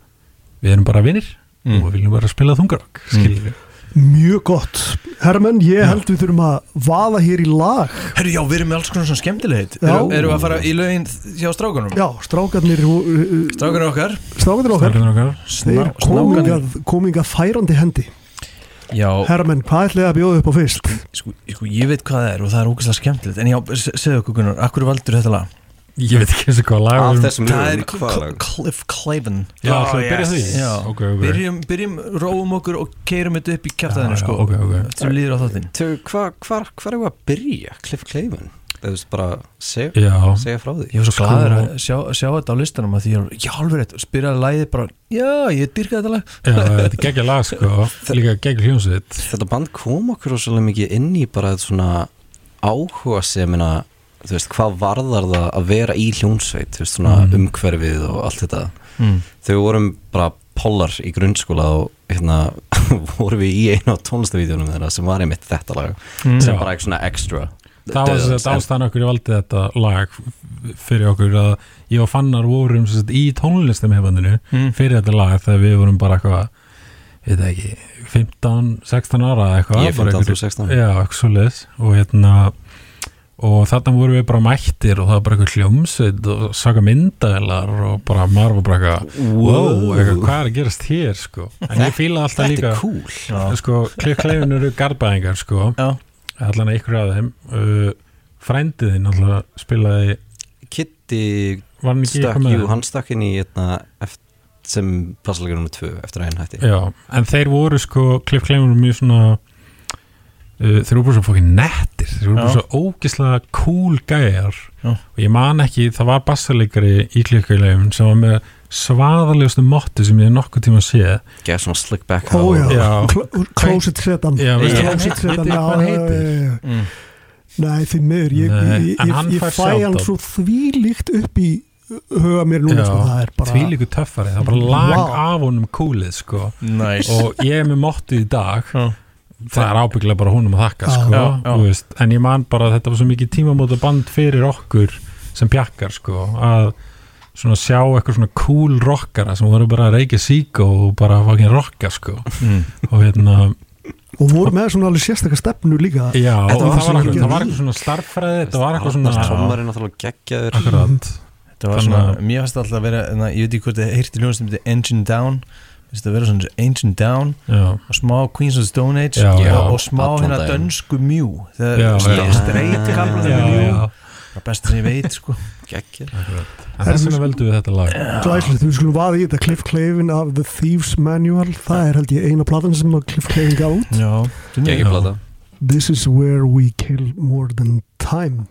við erum bara vinnir
Mm.
og við viljum bara spila þungarokk skiljum við
mjög gott Hermenn, ég held við þurfum að vaða hér í lag
Herru, já, við erum með alls konar svona skemmtilegheit
Já.
Eru Erum við að fara í lögin hjá strákunum?
já, strákarnir uh,
Strákunum okkar
strákarnir okkar
Strákarnir okkar.
þeir
Sná-
komingað, komingað færandi hendi
Já,
Hermenn, hvað ætlaði að bjóða upp á fyrst?
sko, sko, ég veit hvað það er og það er ógæslega skemmtilegt En já, se- segðu okkur Gunnar, akkur valdur þetta lag?
Ég veit ekki eins og hvað lag
af þessum
Það er
lögum, hvað lag?
Cliff Clavin
já,
Oh,
við að byrja
yes.
því
Já.
ok, ok
Byrjum, byrjum, róum okkur og keirum þetta upp í
já,
sko
ok, ok.
Eftir sem líður á þáttinn
Tjö, hva, hvar, hvar er við að byrja? Cliff Clavin Það er bara seg,
já,
segja frá því
Ég var svo
Sko-
gladur að sjá, sjá þetta á listanum að því ég var, já, alveg rétt, spyrjaði lagið bara, já, ég dyrka þetta lag
já, þetta er geggja lag sko líka geggja hljómsveit
Þetta band kom okkur svolítið mikið inn í bara svona áhuga semina þú veist, hvað varðar það að vera í hljónsveit, þú veist, svona
Mm.
umhverfið og allt þetta
mm.
við vorum bara pollar í grunnskóla og hérna vorum við í einu á tónlistavíðunum þeirra sem var einmitt þetta lag
Mm.
sem
Já.
bara eitthvað svona extra
það var þess að ástæðan okkur valdi þetta lag fyrir okkur að ég og Fannar vorum sagt, í tónlistum hefandinu
Mm.
fyrir þetta lag þegar við vorum bara eitthvað veit ekki, 15, 16 ára eitthvað
Ég er
bara
15,
einhver-
þú 16.
já, eitthvað svoleiðis og hérna og þarna vorum við bara mættir og það var bara eitthvað hljómsveit og saka myndaðilar og bara maður var bara eitthvað wow, eitthvað, hvað er að gerast hér sko? En ég fílaði alltaf
Þetta
líka
er cool
sko, klikkleifin eru gardbæðingar sko.
Já.
allan að ykkur af þeim. Uh, frændiðinn alltaf spilaði
Kitty stakk,
eitthvað
jú, hann stakk inn í hérna, eftir, sem passalegur nummer tvö eftir að einn hætti.
Já, en þeir voru sko Cliff Clavin mjög svona þeir eru bara svo fokkin nettir. Þeir eru bara svo ógislega cool gæjar.
Já.
og ég man ekki, það var bassaleikari í klikkulegum sem var með svaðalegustu mottu sem ég hef nokkuð tíma séð.
Gef svona slick back.
Cl- Closet
veistu-
Closet já.
mm.
Nei, því miður Ég, fæ hann svo þvílíkt upp í huga mér núna
Já,
sko, það er bara
því líku töffari, það er bara lag
Vá.
af honum coolið sko.
Nice.
Og ég er með mottu í dag.
Já.
Það er ábygglega bara húnum að þakka sko,
Já, já.
þú veist, en ég man bara að þetta var svo mikið tímamóta band fyrir okkur sem pjakkar sko, að svona sjá eitthvað svona cool rockara sem voru bara að reykja sík og bara fucking rocka sko.
Mm.
og hérna,
og voru með svona alveg sérstakka stefnu líka.
Já, og
Þetta
það
var
var, eitthvað, það var eitthvað svona starffræði, þetta var eitthvað svona
Trommarinn náttúrulega geggjaður.
Akkurat,
Það var svona, mér fannst alltaf að vera ég veit ekki hvort þið heyrti ljónast um þetta Engine Down það vera svona Engine Down
já,
og smá Queens of the Stone Age
Já, já.
og, smá hérna dönsku mjú þegar mjú
já.
það er besta sem ég veit sko.
Þess vegna veldum við þetta lag.
Við skulum vaða í þetta Cliff Clavin af The Thieves Manual. Það er held ég eina platan sem Cliff Clavin
plata.
This is where we kill more than time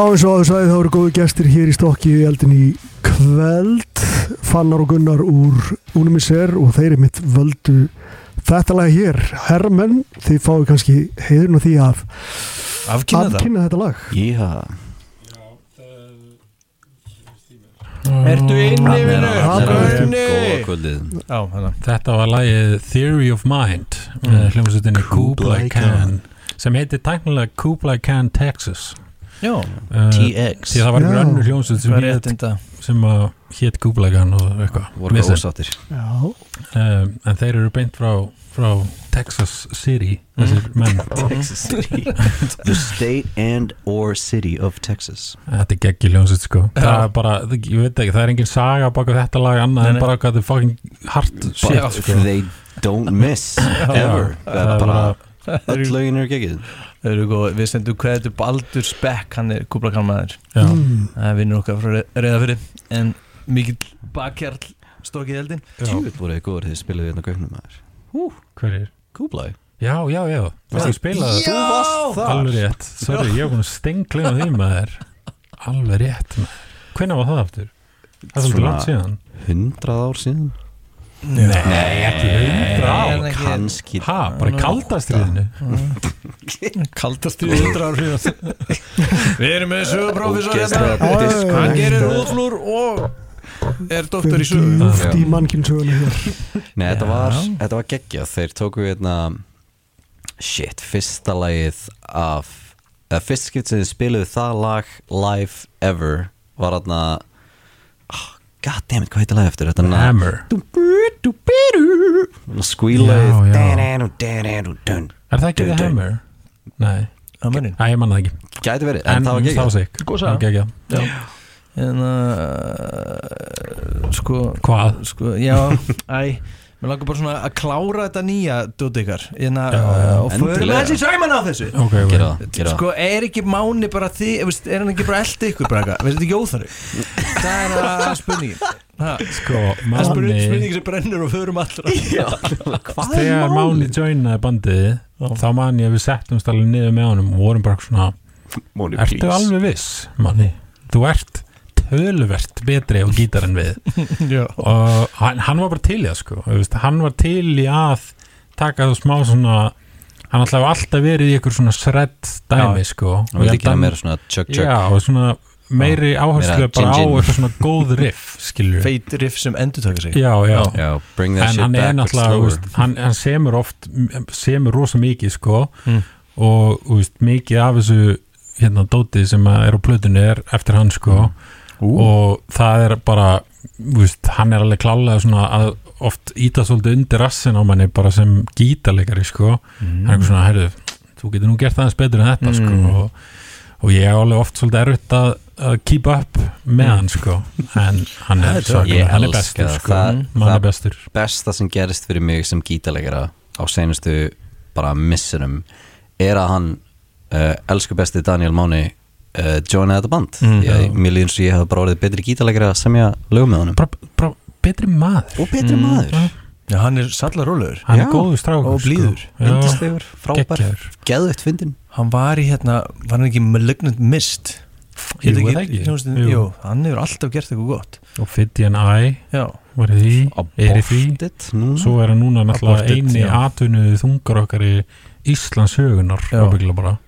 Já, eins og áður sagði það voru góðu gestir hér í stokki í eldin í kveld Fannar og Gunnar úr Unimisер og þeir er mitt völdu þetta lag hér. Hermenn, þið fáið kannski heiðurinn á því að
Afkynna
afkynna þetta lag.
Já,
Ertu inni, Já, hérna.
Þetta var lagið Theory of Mind með hljómsveitinni Kublai Khan sem heitir tæknilega Kublai Khan Texas
Já,
uh,
TX
því það var einhver
Já.
önnur hljómsveit sem
hvað
hét
réttinda?
sem að hét Kublai Khan og eitthvað.
Voru
Já,
um, en þeir eru beint frá, frá Texas City þessir menn.
Texas City. The state and or city of Texas.
Þetta er geggi hljómsveit sko. Það er bara, ég veit ekki, það er engin saga baka þetta lag annað en bara hvað er fucking hard shit
But
sko.
they don't miss ever. Það er bara öll lögin eru geggið
Þau við sendum kveðið til Baldur Spekk, hann er kúplakalmaður
Já,
mm.
Það er vinnur okkar frá reyðafyrir En mikill bakkjarl stokkið í eldin
Tjúvill voru þið góður þegar þið spilaðu hérna gögnum maður.
Hver er?
Kúblæ
Já, já, já, það? Spilaði
Þú varst þar.
Alveg rétt, sorry, ég var búin að stengla því maður. Alveg rétt maður. Hvenær var það aftur? Það er svolítið langt síðan.
Hundrað ár síðan
Nei, ekki hundra ár?
Kanski
Ha, bara í kaldastriðinu
Kaldast í hundra ár Við erum með söguprófessor
Ógeðslega
hérna. Hann gerir úðflúr og er doktor í sögu.
Djúft í hér.
Nei, þetta var, var geggjað. Þeir tóku hérna Shit, fyrsta lagið af fyrst skipt sem þið spiluðu það lag live ever var hérna oh, God damn it, hvað heitir lagið eftir? Þetta er
Hammer.
Dan-dan-dan-dan-dun.
Er það ekki The. Hammer? Nei, ég manna það ekki
Gæti verið, en, það var
það var
geggjað
sig
Góð
geggjað.
En uh, Sko
Hvað?
Sko, já, æ Mér langar bara svona að klára þetta nýja dóti ykkar Hérna,
Já, já.
og förum
Endilega.
þessi sæman á þessu
Ok, ok
Gera gera
Sko, er ekki Máni bara því veist, Er hann ekki bara eldi ykkur bara eitthvað? Veist þetta ekki óþarri? Það er að spurningin Ha,
Sko,
er
Máni
spurning sem brennur og förum allra
Hvað
Þegar Máni joinaði bandið þá man ég að við settumst alveg niður með honum og vorum bara svona Ertu alveg viss, Máni? Þú ert töluvert betri á gítar en við.
Já.
Og hann, hann var bara til í það sko. Þú veist, hann var til í að taka það smá svona hann alltaf alltaf verið í ykkur svona sredd dæmi sko.
Meira svona chug chug
já, og svona meiri áherslu bara á eitthvað svona góð riff skilur
Feit riff sem endur taka sig.
Já, já,
Já, bring that
en
shit
hann er náttúrulega hann, hann semur oft semur rosa mikið sko.
Mm.
og þú veist, mikið af þessu hérna dótið sem að er á plötunni er eftir hann sko og það er bara veist, hann er alveg klálega að oft íta svolítið undir rassin á manni bara sem gítarleikari sko. Hann er svona, heyrðu, þú getur nú gert aðeins betur en þetta sko.
Mm.
og, og ég er alveg oft svolítið erfitt að, að keep up með hann sko. En hann
Það
er,
Ég
hann er bestur
það.
sko.
Það-
mann er
það-
bestur.
besta sem gerist fyrir mig sem gítalegara á senustu bara missunum er að hann uh, elsku besti Daniel Máni uh, joinaði þetta band.
Mm,
ég, mér líður eins og ég hef bara orðið betri gítalegara sem ég lögum með honum.
Bara, bara betri maður.
Og betri
Mm.
maður.
Já, hann er sallar rólegur
Já.
hann er góður strákur
Og blíður.
sko. Já,
yndislegur, frábær, geðveitt fyndin
Hann var í hérna, var hann ekki Malignant Mist?
Jú, er ekki?
hljómsveitin-
Jú.
Jú, hann hefur alltaf gert eitthvað gott.
Og Fiddy and I
Já,
var því, er því. svo er hann núna náttúrulega
Aborted,
eini
já.
atvinnuði þungar okkar í Íslands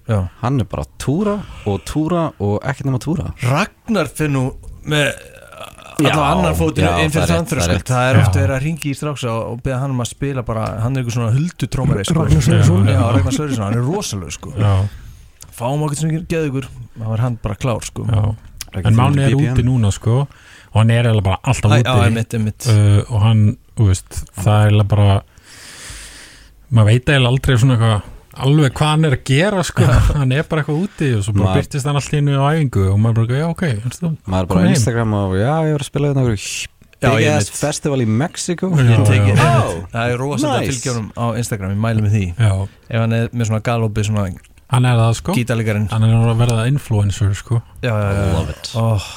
já
hann er bara túra og túra og ekkert nema túra
Ragnar nú með allavega annar fótinu
já,
inn fyrir
það er rétt, það er
það er oft
Já.
verið að ringi í stráksa og, beða hann um að spila bara, hann er eitthvað svona huldutrómari sko.
Ragnar Sverrisson.
já, Ragnar Sverrisson, hann er rosalega sko.
já,
fáum okkur sem ekki geða ykkur þá var hann bara klár sko.
já. en Máni er úti núna sko og hann er bara alltaf úti
já, einmitt, einmitt
uh, og hann, þú veist, það er bara maður veit eiginlega aldrei svona eitthvað alveg hvað hann er að gera sko. Hann er bara eitthvað úti og svo bara
Maður-
byrtist hann alltaf innu á æfingu og maður bara, já ok, þú
maður er bara á. Instagram og já, ég var að spila þetta ass
veit.
festival í Mexiko
það er rosalega fylgjónum á Instagram, ég mæli með því.
Já,
ef hann er með svona galopið svona
hann er það sko.
gítalegarinn
hann er að verða influencer sko.
Já, já, já, já.
love it.
Oh,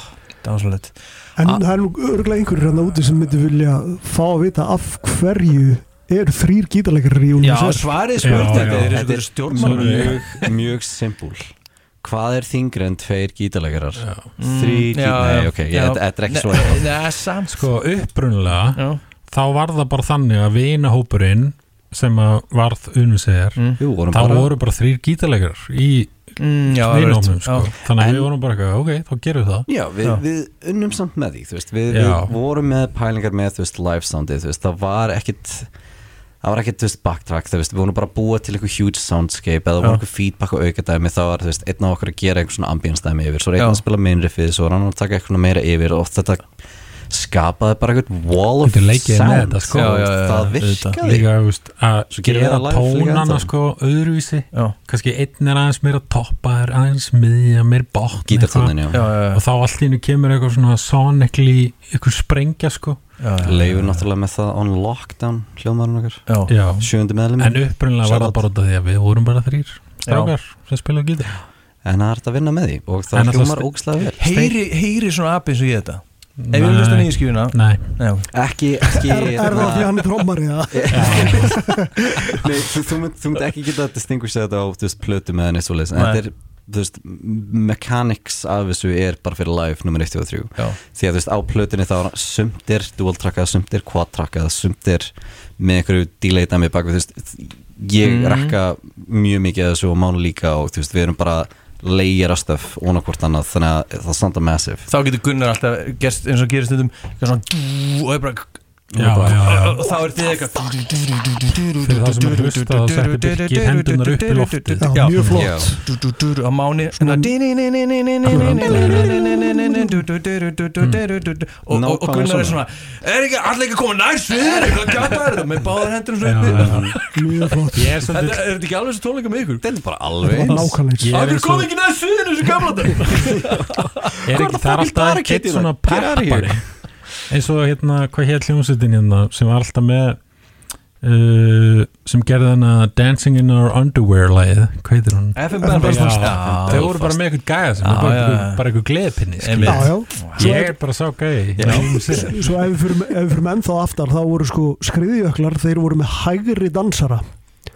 dásalegt
En
Ah.
það er nú örgulega einhverjir hérna úti sem myndi vilja fá að vita af hverju eru þrýr gítarleikarar í
Já, svarið
Já,
spurning
já.
Þeir eru
Þetta
svona
er
stjórnmálur
mjög, mjög simpul hvað er þingri en tveir gítarleikarar? Þrý
Mm, já,
gítar, nei ok, þetta er ekki svo
Nei, Nei, samt
sko upprunalega
Já,
þá var það bara þannig að vinahópurinn sem að varð unnvisegar
mm.
Þá
bara
voru bara þrýr gítarleikar í
Mm, já,
vinahópnum
já.
sko. þannig að
En-
við vorum bara eitthvað, ok, þá gerum við það.
Já, við,
Já.
við unnum samt með því, veist, við, við vorum með pælingar með, veist, live soundið, það var ekkit, það var ekkit, þú veist, backtrack, þú veist, við vorum bara að búa til eitthvað huge soundscape eða voru eitthvað feedback og aukadæmi, þá var, þú veist, einn af okkur að gera eitthvað svona ambience dæmi yfir, svo var einn að spila main riffið, svo var annar að taka eitthvað meira yfir og þetta skapaði bara eitthvað wall of sound,
þetta, sko.
Já, já, já,
það virkaði.
líka veist, að gera tónana sko öðruvísi.
Já,
kannski einn er aðeins meira toppaður aðeins miðja, meir
já.
og þá hennu kemur eitthvað svona sonically eitthvað sprengja sko.
Leifur náttúrulega með það on lockdown hljóðmærun okkar, sjöundi meðlum
en upprunnilega var það bara út af því að við vorum bara þrýr strákar sem spila gítar.
En það er þetta að vinna með því og það
ste-
ógislega vel.
Heyri, heyri svona api eins og ég þetta Ef við
Nei.
hlustum nýju skjúna
Nei,
Nei,
ekki, ekki
Er, er það því hann er trommari eða?
Nei, þú, þú, mynd, þú mynd ekki geta að distinguisha þetta á þú veist, plötu með henni svoleiðis en
Nei.
þetta er, þú veist, mechanics af þessu er bara fyrir live nummer 1 og 3
Já,
því að þú veist, á plötunni þá sumt er dual trackað, sumt er quad trackað sumt er með einhverju delay dæmi bak við, þú veist, ég
Mhm.
rekka mjög mikið þessu og mánu líka og þú veist, við erum bara leigir að stöf og hvort annað, þannig að það standa massive.
Þá getur Gunnar alltaf gerst eins og gerist svona og er bara
já, já, já
og þá er þið eitthvað
Fyrir þá sem er hlusta þá setti Birgir hendurnar upp í
Já. mjög flott
á máni og Gunnar er svona er ekki allir ekki að koma nær sviður hvað gata er þetta með báðar
já.
Mjög flott
er
Þetta er ekki alveg svo tónleika með ykkur
þetta er bara
Það
alveg
var nákvæmlega
Ég er
Akkur
eins
kom
og
ekki nær sviðinu þessu gamla dag
er ekki, það er alltaf eitt svona
það?
Eins og hérna, hvað hér hljómsveitin hérna sem var alltaf með uh, sem gerði hana Dancing in Our Underwear lagið, hvað heitir hún?
FM
Belfast.
Þau voru bara með eitthvað gæða sem er bara, eitthvað-
já.
bara eitthvað gleðpinni ég er bara sá gæði
Svo ef við fyrir, fyrir ennþá aftar þá voru sko skriðjöklar, þeir voru með hægri dansara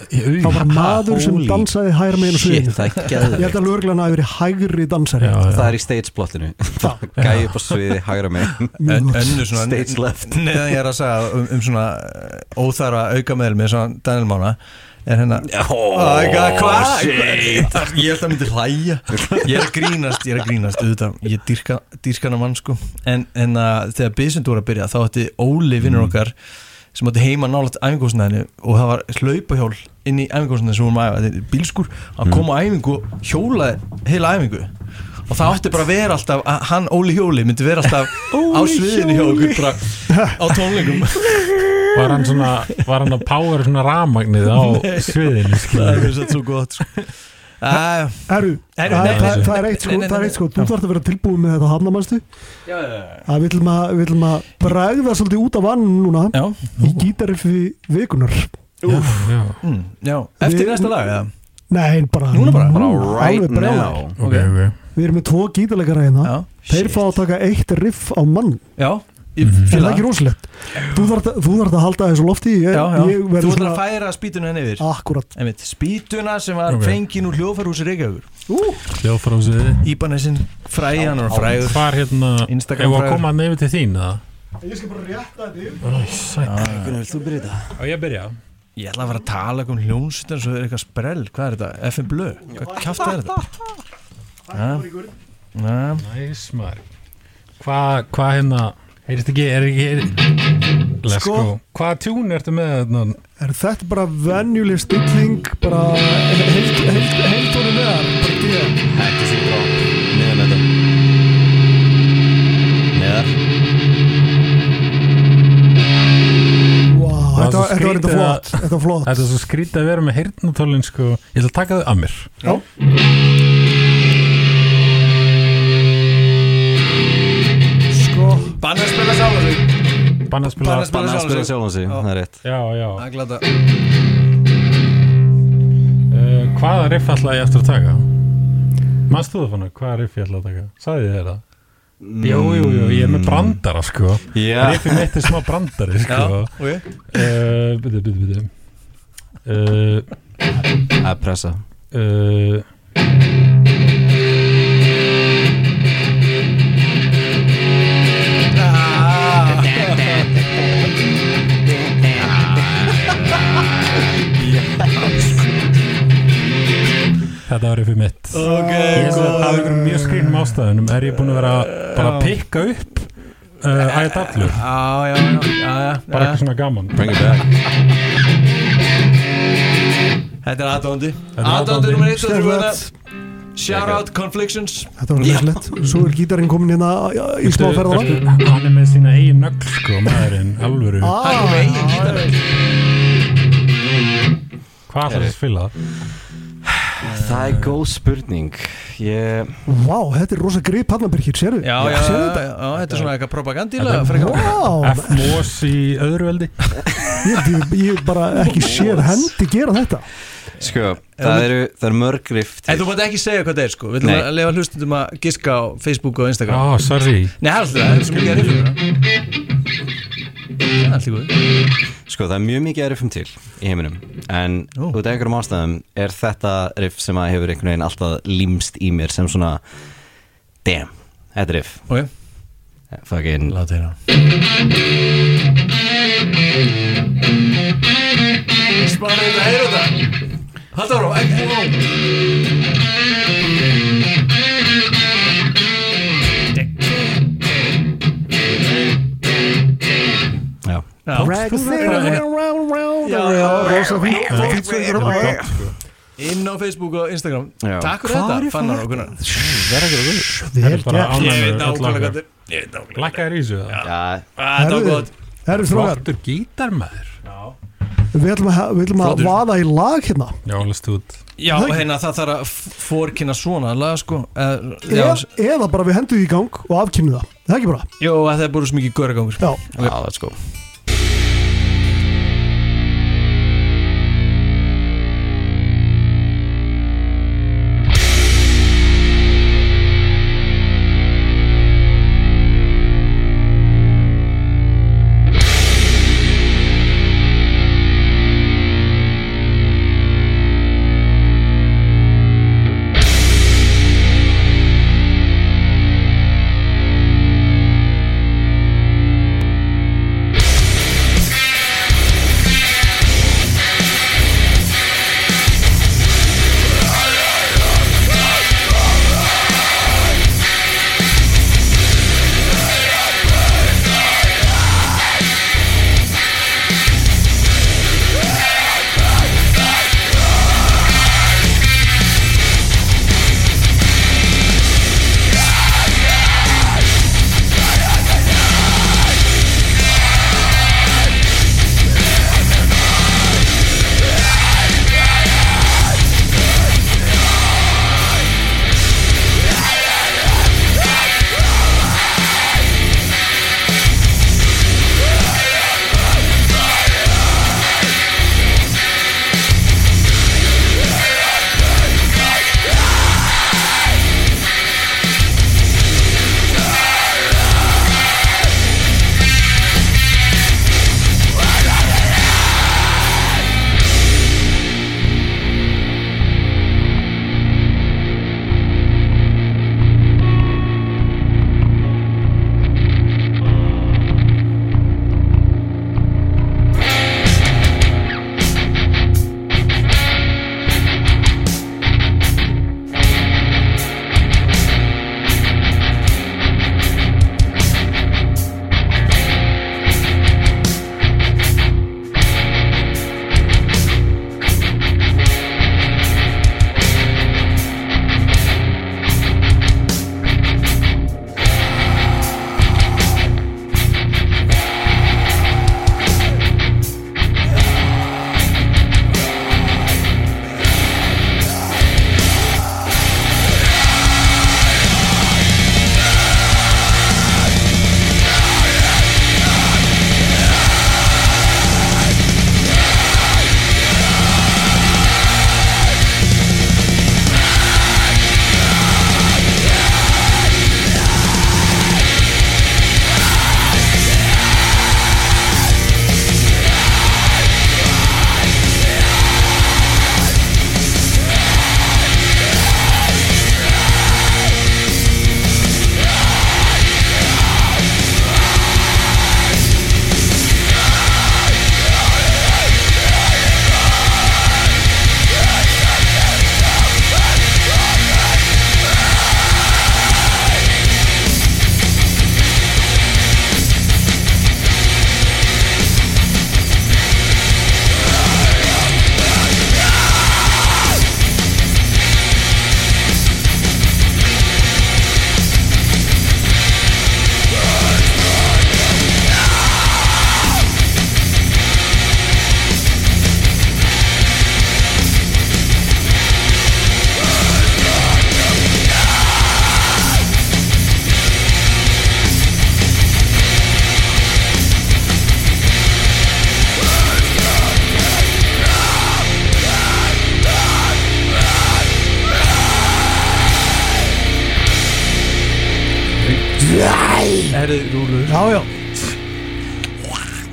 Það var maður sem dansaði hægra meginn
shit,
sviðinu.
það er
Ég held að lögreglan hafi verið hægri dansari.
Já,
það er í stage plottinu gæði upp á sviði,
önnu svona
Stage left.
neðan ég er að segja um, um svona uh, óþara auka meðl með svona Daniel Mána er hérna Æ, hvað? Ég held að myndi hlæja. Ég er að grínast, ég er að grínast auðvitað, ég dýrka hana mann sko. En, en uh, þegar Byssund voru að byrja þá ætti Óli vinnur okkar sem átti heima nálægt æfingóðsnæðinu og það var hlaupahjól inn í æfingóðsnæðinu sem vorum að æfa, bílskur. Hann kom á æfingu, hjólaði heila æfingu. Og það átti bara að vera alltaf að hann Óli Hjóli myndi vera alltaf á sviðinu hjá okkur bara á tónleikum.
Var hann svona var hann að power svona ramagnið á sviðinu
það er svo svo gott sko.
Herru, það, er eitt sko, það er eitt sko Þú þarf að vera tilbúin með þetta hafnamannstu
já, já, já.
að við ætlum að, að bregða svolítið út af vann núna
Já,
í gítariffi vikunar
mm, já, eftir næsta lag eða?
Nei, bara
Núna bara?
bara
Nú,
right
alveg brjálæðir.
now.
Ok, ok.
Við erum með tvo gítarleikara hérna.
Já,
Þeir fá að taka eitt riff á mann.
Já,
Mhm.
Er það
fíla
ekki rosalegt? Þú þarf að, þarf að halda þessu lofti Ég,
Já, já,
ég
þú
verður
ætlar að
svona
færa spýtuna henni yfir.
Akkurat.
Einmitt, spýtuna sem var
Ok.
fengin úr hljóðfærhúsi Reykjavíkur.
Hljóðfara á sviði
Íbanessin fræði hann og fræður
Hvar hérna,
Instagram
ef að koma nefnir til þín eða?
Ég skal bara rétta þetta
þú byrja þetta?
Á ég að byrja?
Ég ætla að fara að tala um hljónsutin svo er eitthvað sprell, hvað er þetta? FM Blö, hvað kjátt er þetta?
Næs maður. Hvað hva hérna Heyrist ekki, er ekki Let's
Sko.
go. Hvaða tjún ertu með?
Er þetta bara venjuleg stilling bara heilt heilt með það bara díða
Ekki sér bra Neðar með þetta. Neðar.
Wow, þetta, þetta var þetta flott Þetta var flott.
Þetta er svo skrítið að vera með heyrnatólin sko. Ég ætla að taka þau að mér.
Já
banna að spila sála sig.
Banna að spila
Banna að spila
Banna að spila
sjálfan sig.
það er rétt.
Já, já.
Það er glada
uh, Hvaða riff ætla ég eftir að taka? Manst þú það fannu? Hvaða riff ég ætla að taka? Sagði ég þér það? Jú, jú, jú, ég er með brandara sko.
Já.
Riffið mitt er smá brandari
Já,
sko.
ok.
Uh, Byttu, byttu, byttu uh,
Að pressa
Þetta var riffið mitt.
Ok,
Ég er af einhverjum mjög skrýnum ástæðunum. Er ég búin að vera bara að pikka upp uh,
já, já, já,
bara eitthvað svona gaman.
Bring it back.
Þetta er aðdóndi
er
Aðdóndi nummer 1 og 3
Skemmtilegt.
Shout out Conflictions.
Þetta var glæslegt Svo er gítarinn komin hérna í smá ferðara
Ertu- Hann er með sína eigin nögl sko maðurinn, alvöru.
Hann kom með eigin gítar
Hvað þarf að spila?
Það er góð spurning. Ég
Vá, þetta er rosa grip Hafnabyrkir, sérðu?
Já, já, já, já,
þetta?
já, þetta er svona eitthvað propagandíla
F-Mos í öðru veldi.
Ég, ég, ég bara ekki séð hendi gera þetta.
Sko, það eru, það eru mörg riff
En þú mátt ekki segja hvað það er sko. Við ætlum
Nei.
að lefa hlustundum að giska á Facebook og
Ó,
Instagram
sorry.
Nei, það er alltaf það, það er svo mikið að riffum Það er alltaf góð
Sko, það er mjög mikið riffum til í heiminum. En
Ó.
út af einhverjum ástæðum er þetta riff sem að hefur einhvern veginn alltaf límst í mér sem svona Damn, þetta riff.
Ok,
Fucking
láta hérna. Spannir þetta, heyra þetta. Halda ára, ekki wow.
Drag us around, round, round
Já, já,
Rosa fínt.
Inn á Facebook og Instagram.
Já.
Takk fyrir þetta, Fannar og Gunnar
verða ekki að
er
gert
Ég veit
okkar.
hvað þetta er. Ég veit nákvæmlega
Lækkaðir í þessu það?
Já,
Ah, gott.
Flottur gítar maður
við ætlum að, vaða í lag hérna.
Já,
Já, hérna það þarf að fórkynna svona lag sko. Eh,
e
Já,
Eða bara við hendum í gang og afkynum það. Það er ekki bara?
Jó, það er búin svo mikið göragangur
Já,
já, let's go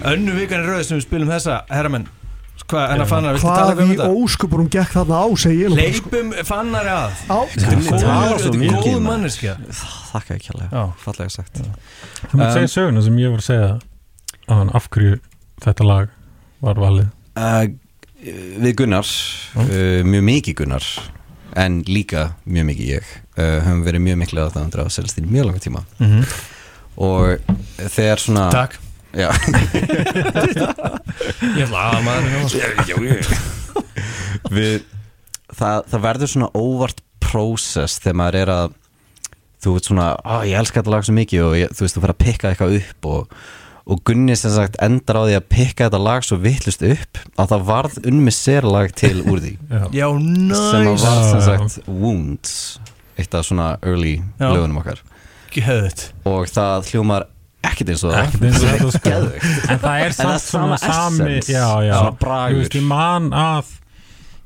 Önnu vikan er rauð sem við spilum þessa Herramenn. Hvað, en að fannar, viltu tala
hvað
um
í óskupurum gekk þarna á segi ég nú bara, sko.
Leipum fannari að. Er góð manneskja.
Þakka ekki alveg,
Já.
fallega sagt.
Þú mátt
Um,
segja söguna sem ég var að segja að af hverju þetta lag var valið.
Uh, Við Gunnar, uh, mjög mikið Gunnar en líka mjög mikið ég. Uh, höfum verið mjög miklu aðdæðandur á Celestine mjög langa tíma.
Mhm.
og þegar svona
Takk
Já,
Ég ætla að maður
við, það, það verður svona óvart prósess þegar maður er að þú veit svona, á ég elska þetta lag svo mikið og ég, þú veist, þú fyrir að pikka eitthvað upp og, og Gunni sem sagt endar á því að pikka þetta lag svo vittlust upp að það varð unmi sérlag til úr því.
Já,
Já,
sem að
næs
var sem sagt Wounds eitt af svona early
Já.
lögunum okkar.
Geðut
og það hljómar ekkert eins og það.
Ekkert eins og þetta, sko. En það er
er
samt svona sami Já, já.
Svona
Þú
bragur.
veist, ég man að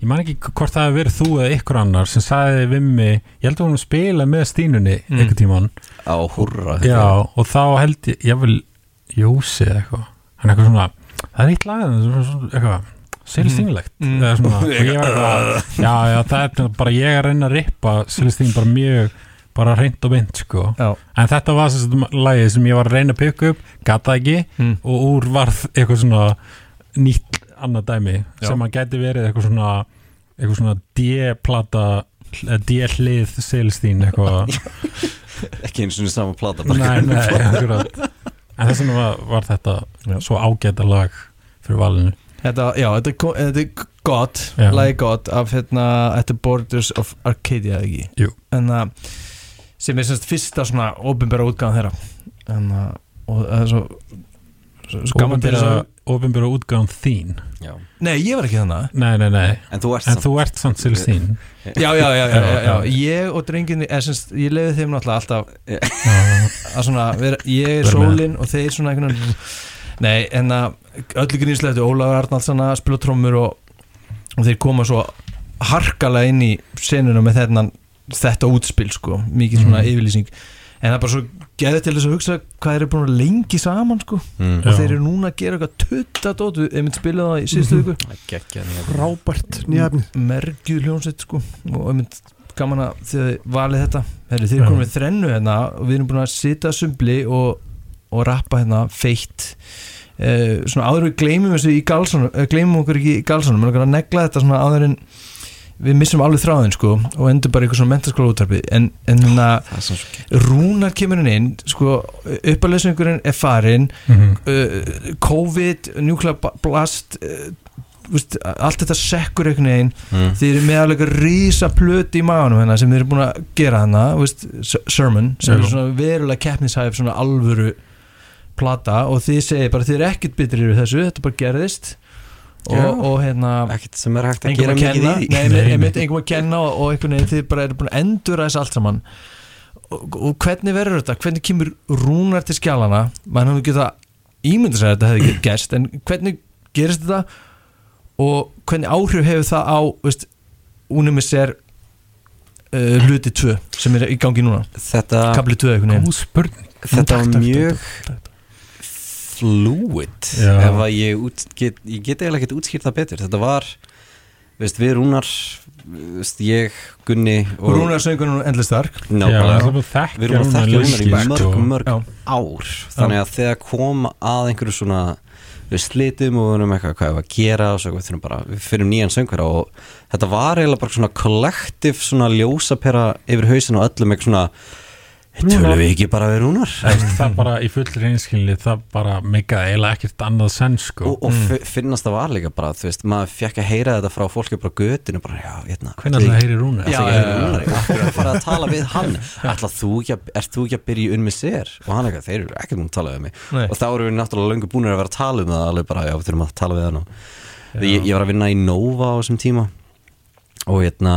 Ég man ekki hvort það hefur verið þú eða ykkur annar sem sagði við mig Ég held að hún spila með Stínunni
Mm.
einhvern tíman
á húrra
Já, og þá held ég, ég vil Jósi eða eitthvað. Hann eitthvað svona, það er eitt lag þarna sem er svona eitthvað Celestínlegt
Mm.
eða svona, og ég var eitthvað Já, já, það er bara ég að reyna að rippa Celestín bara mjög bara reynd og mynd, sko
Já
En þetta var að lagið sem ég var að reyna að pikka upp Gata ekki
Mm.
og úr varð eitthvað svona nýtt annað dæmi
Já.
sem að gæti verið eitthvað svona eitthvað svona D-plata eh, D-hlið Celestín eitthvað
ekki eins og sama plata bara
Nei, nei, En þess vegna var, var þetta
Já.
svo ágæta lag fyrir valinu
Þetta, já, þetta er,
Já.
lagi God af hérna, Borders of Arcadia, ekki?
Jú.
En það, sem er semst fyrsta svona óbyrnbæra útgáðan þeirra. En það, og það er svo svo, svo gaman til að
Ofinbjörða útgáðan þín.
Já.
Nei, ég var ekki þannig
Nei, nei, nei.
En þú ert
En
samt.
þú ert samt Celestín
Já, já, já, já, já. Ég og drenginni, semst, ég leiði þeim náttúrulega alltaf
Já,
að svona, vera, ég er sólinn og þeir svona einhvern veginn Nei, en að öllu grínsleftu Ólafur Arnaldsson að spila trommur og, og þeir koma svo harkalega inn í senuna með þetta, þetta útspil sko, mikið svona
Mhm.
yfirlýsing en það er bara svo geðið til þess að hugsa hvað þeir eru búin að lengi saman sko
mm.
og
Já.
þeir eru núna að gera eitthvað tutta dótu, ef við spila það í síðustu
Mhm.
viku
geggja
Rábært nýjafni
mergjuð hljónsett sko og einmitt gaman að þið valið þetta Heru, þið
Já.
erum komið með þrennu hérna og við erum búin að sita sumbli og, og rappa hérna feitt uh, svona áður við gleymum þessu í galsanum uh, gleymum okkur ekki í galsanum við erum að negla þetta svona áður en við missum alveg þráðin sko og endur bara í eitthvað svona mentaskóla útarpi en, en
svo
rúnar kemur hann inn sko uppalesningurinn er farin
Mhm.
uh, COVID, nuclear blast uh, allt þetta sekkur einhvern veginn
mm.
þið eru með alveg eitthvað rísa plöti í maganum hérna sem þið eru búin að gera hana veist, sermon sem
Já.
er svona verulega keppnishæf svona alvöru plata og þið segir bara þið eru ekkert bitrir yfir þessu, þetta bara gerðist. Og, og hérna
ekkert sem er hægt að gera mikið í.
engum að kenna og, og einhvern veginn þið bara eru búin að endura þess allt saman. Og, og hvernig verður þetta, hvernig kemur rúnar til skjálana mann hefur geta ímynda sér að þetta hefði ekki gerst en hvernig gerist þetta? Og hvernig áhrif hefur það á veist, Unimis er uh, hluti 2 sem er í gangi núna?
Þetta,
kapli 2 einhvern veginn.
Góð spurning.
Þetta var mjög fluid.
Já.
ef að ég út, get, ég get eiginlega ekkert útskýrt það betur. Þetta var, veist, við Rúnar veist, ég, Gunni
og Rúnar söngur nú endlega stark
Já, það er bara
við erum að
þekkja
Rúnar í mörg, mörg
Já.
ár. Þannig að þegar kom að einhverju svona við slitum og við erum eitthvað hvað við að gera? Og svo við bara, við fyrir nýjan söngvara og þetta var eiginlega bara svona kollektiv svona ljósapera yfir hausin og öllum eitthvað svona tölum við ekki bara við Rúnar
Það það bara í fullri einskilni það bara meikaði eiginlega ekkert annað senn sko
og, og mm. finnast það var líka bara þú veist, maður fekk að heyra þetta frá fólki bara á götinu bara, já, hérna
Hvernig það heyri rúna?
Það
Já,
er ekki
já,
að heyra
já.
Rúnari, af hverju að fara að tala við hann Ætla þú ekki að, ert þú ekki að byrja unn með sér og hann eitthvað, þeir eru ekkert múin að tala við mig
Nei.
og þá eru við náttúrulega löngu búinir að vera að tala um það alveg bara, já, við þurfum að tala við hann ég, ég var að vinna í Nova á þessum tíma og hérna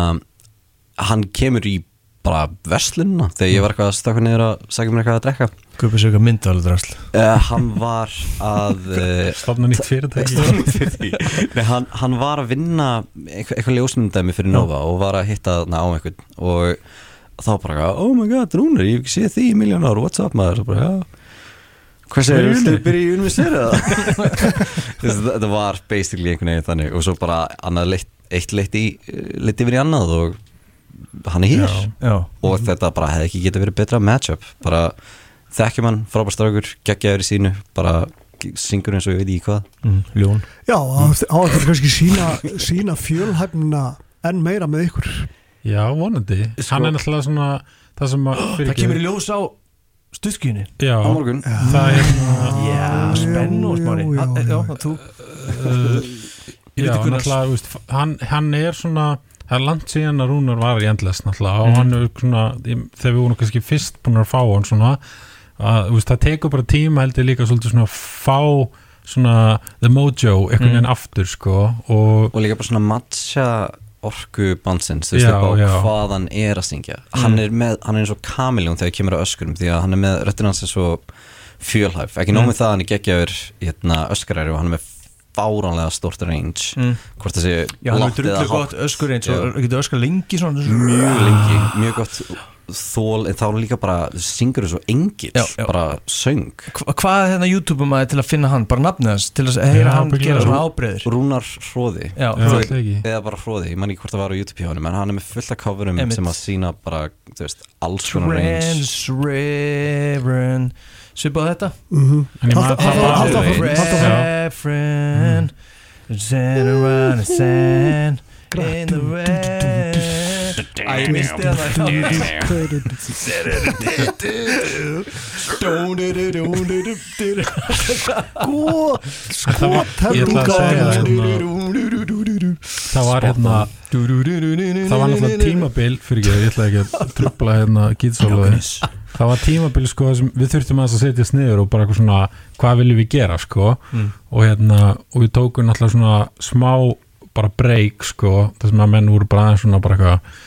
hann kemur í bara verslunna þegar ég var eitthvað að stakka niður að sagja mér eitthvað að drekka.
Gupi sögur myndavaldrasl
uh, hann var að uh,
Stofna nýtt fyrirtæki.
Nei, hann, hann var að vinna eitthvað, eitthvað ljósmyndæmi fyrir Nova og var að hitta þarna á einhvern og þá bara, oh my god, Rúnar, ég hef ekki séð því í miljón ár, what's up maður, og bara, já. Hvað segir, viltu byrja í universitera þetta var basically einhvern veginn þannig og svo bara annað leitt, eitt leitt í leitt yfir í annað og hann er hér.
Já,
og þetta bara hefði ekki getið verið betra matchup. Bara þekkjum hann, frábær strákur geggjaður í sínu, bara syngur eins og ég veit ekki hvað.
Mm, ljón.
Já, á á eftir kannski sína, sína fjölhæfnina enn meira með ykkur.
Já, vonandi. Hann er náttúrulega svona það sem að
Það kemur í ljós á stuðskjunni
Já,
á morgun.
Það er
Já, spennu
já, já.
Já, þú
uh,
Ég
Já,
veit ekki hvernig-
hann er svona það er langt síðan að Rúnar var í endless náttúrulega
Mhm.
og hann er svona þegar við vorum kannski fyrst búin að fá hann svona að, veist, það tekur bara tíma heldur líka svolítið svona að fá svona the mojo einhvern
Mhm.
veginn aftur sko og
og líka bara svona matcha orku bansins, þú veist upp á hvað hann er að syngja. Hann er með, hann er eins og kamiljón þegar kemur að öskurum því að hann er með, röttin hans er svo fjölhæf, ekki nóg með það að hann er geggjaður hérna, öskaræri og hann er með fáránlega stort range
Mm.
hvort það sé
Já, hann er drullu gott öskur og
Já.
getur öskar lengi svona
mjög lengi, mjög gott þól, en þá er líka bara syngur þessu engill,
Já, já.
bara söng
Hva, Hvað er hérna YouTube-um að til að finna hann? Bara nafnið hans til að heyra hann gera
það.
svona ábreyður
Rúnar Hróði
Já,
það
eða bara Hróði, ég man ekki hvort það var á YouTube hjá hann en hann er með fullt af coverum
Einmitt.
sem að sína bara, þú veist, alls konar range
Trans-Reverend Svipað þetta?
mm
En ég maður
Haltu-
það var
haltu- haltu áfram,
alveg
haltu áfram.
Reverend Send around the sand In the rain. Æ, ég misti
Sko,
Það það, var hérna það var náttúrulega tímabil fyrir ekki, ég ætla ekki að trubla hérna gítsóluði það var tímabil sko við þurftum aðeins að setja sniður og bara eitthvað svona hvað viljum við gera sko?
Mm.
og hérna og við tókum náttúrulega svona smá bara break sko þar sem að menn voru bara aðeins svona bara eitthvað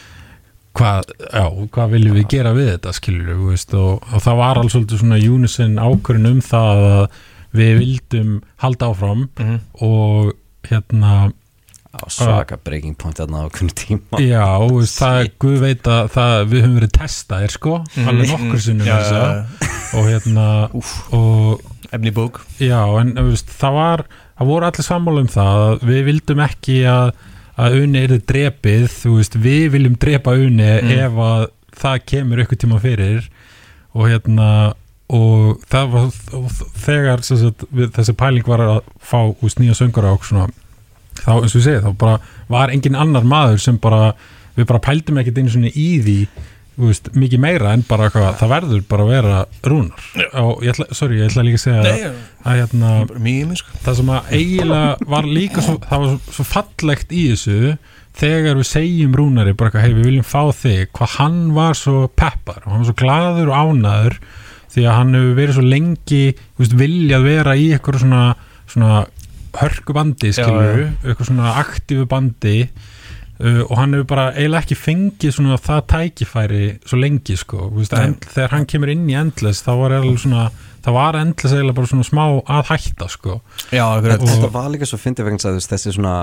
hvað, já, hvað viljum við gera við þetta skilur við, veist, og, og það var svolítið svona unison ákvörðin um það að við vildum halda áfram
Mhm.
og hérna
á svaka breaking point þarna á kunni tíma.
Já, þú veist, það er guð veit að það, við höfum verið testaðir sko, alveg nokkur sinnum að og. hérna og
Efni bók.
Já, en þú veist, það var það voru allir sammála um það að við vildum ekki að, að unni er drepið, þú veist, við viljum drepa unni
Mm.
ef að það kemur ykkur tíma fyrir. Og hérna og það var og þegar sem sagt, við, þessi pæling var að fá úst, nýja söngara og svona þá eins og ég segi, þá bara var engin annar maður sem bara, við bara pældum ekkert einu svona í því veist, mikið meira en bara eitthvað, það verður bara að vera rúnar. Og ég ætla, sorry, ég ætla líka að segja
Nei,
að hérna,
sko.
það sem að eiginlega var líka svo, það var svo, svo fallegt í þessu þegar við segjum Rúnari bara eitthvað, hei við viljum fá þig hvað hann var svo peppar og hann var svo glaður og ánaður því að hann hefur verið svo lengi veist, viljað vera í eitthvað svona, svona hörku bandi skilur, eitthvað svona aktífu bandi uh, og hann hefur bara eiginlega ekki fengið svona það tækifæri svo lengi sko, þú veist, end, þegar hann kemur inn í Endless þá var eiginlega svona það var Endless eiginlega bara svona smá að hætta sko.
Já,
En þetta var líka svo fyndið vegna þess að þessi svona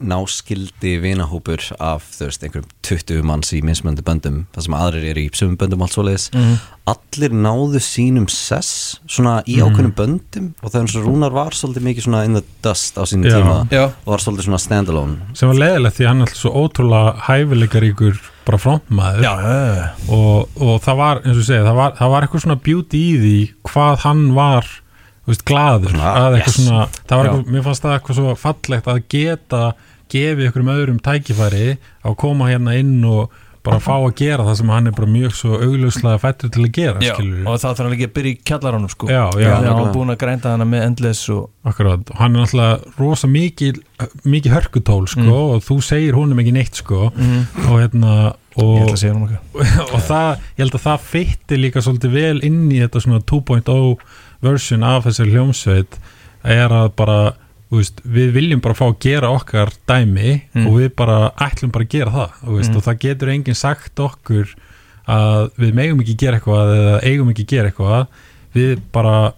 náskildi vinahópur af þú veist, einhverjum 20 manns í mismöndi böndum, það sem aðrir eru í sumum böndum allt svoleiðis,
Mhm.
allir náðu sínum sess svona í
Mhm.
ákveðnum böndum og það er eins og Rúnar var svolítið mikið svona in the dust á sínum
Já.
tíma
Já,
og var svolítið svona standalone
sem var leðilegt því hann er alltaf svo ótrúlega hæfileikaríkur bara frontmaður og, og það var, eins og segi, það var, það var eitthvað svona beauty í því hvað hann var veist, glaður
Svona,
að eitthvað
yes.
svona, það var eitthvað, mér fannst það eitthvað svo fallegt að geta gefið ykkur um öðrum tækifæri að koma hérna inn og bara fá að gera það sem hann er bara mjög svo augljóslega fættur til að gera,
já Og það þarf hann ekki að byrja í kjallaranum sko.
Já, já,
hann var búin að grænda hana með endless og
Akkurat, hann er náttúrulega rosa mikið, mikið hörkutól sko,
Mm.
og þú segir honum ekki neitt sko,
mm.
og hérna og,
hann
og það, ég held að það fytti líka svolítið vel inn í þetta svona 2.0 version af þessari hljómsveit er að bara veist, við viljum bara fá að gera okkar dæmi
Mm.
og við bara ætlum bara að gera það þú veist,
Mm.
og það getur enginn sagt okkur að við megum ekki gera eitthvað eða eigum ekki gera eitthvað við bara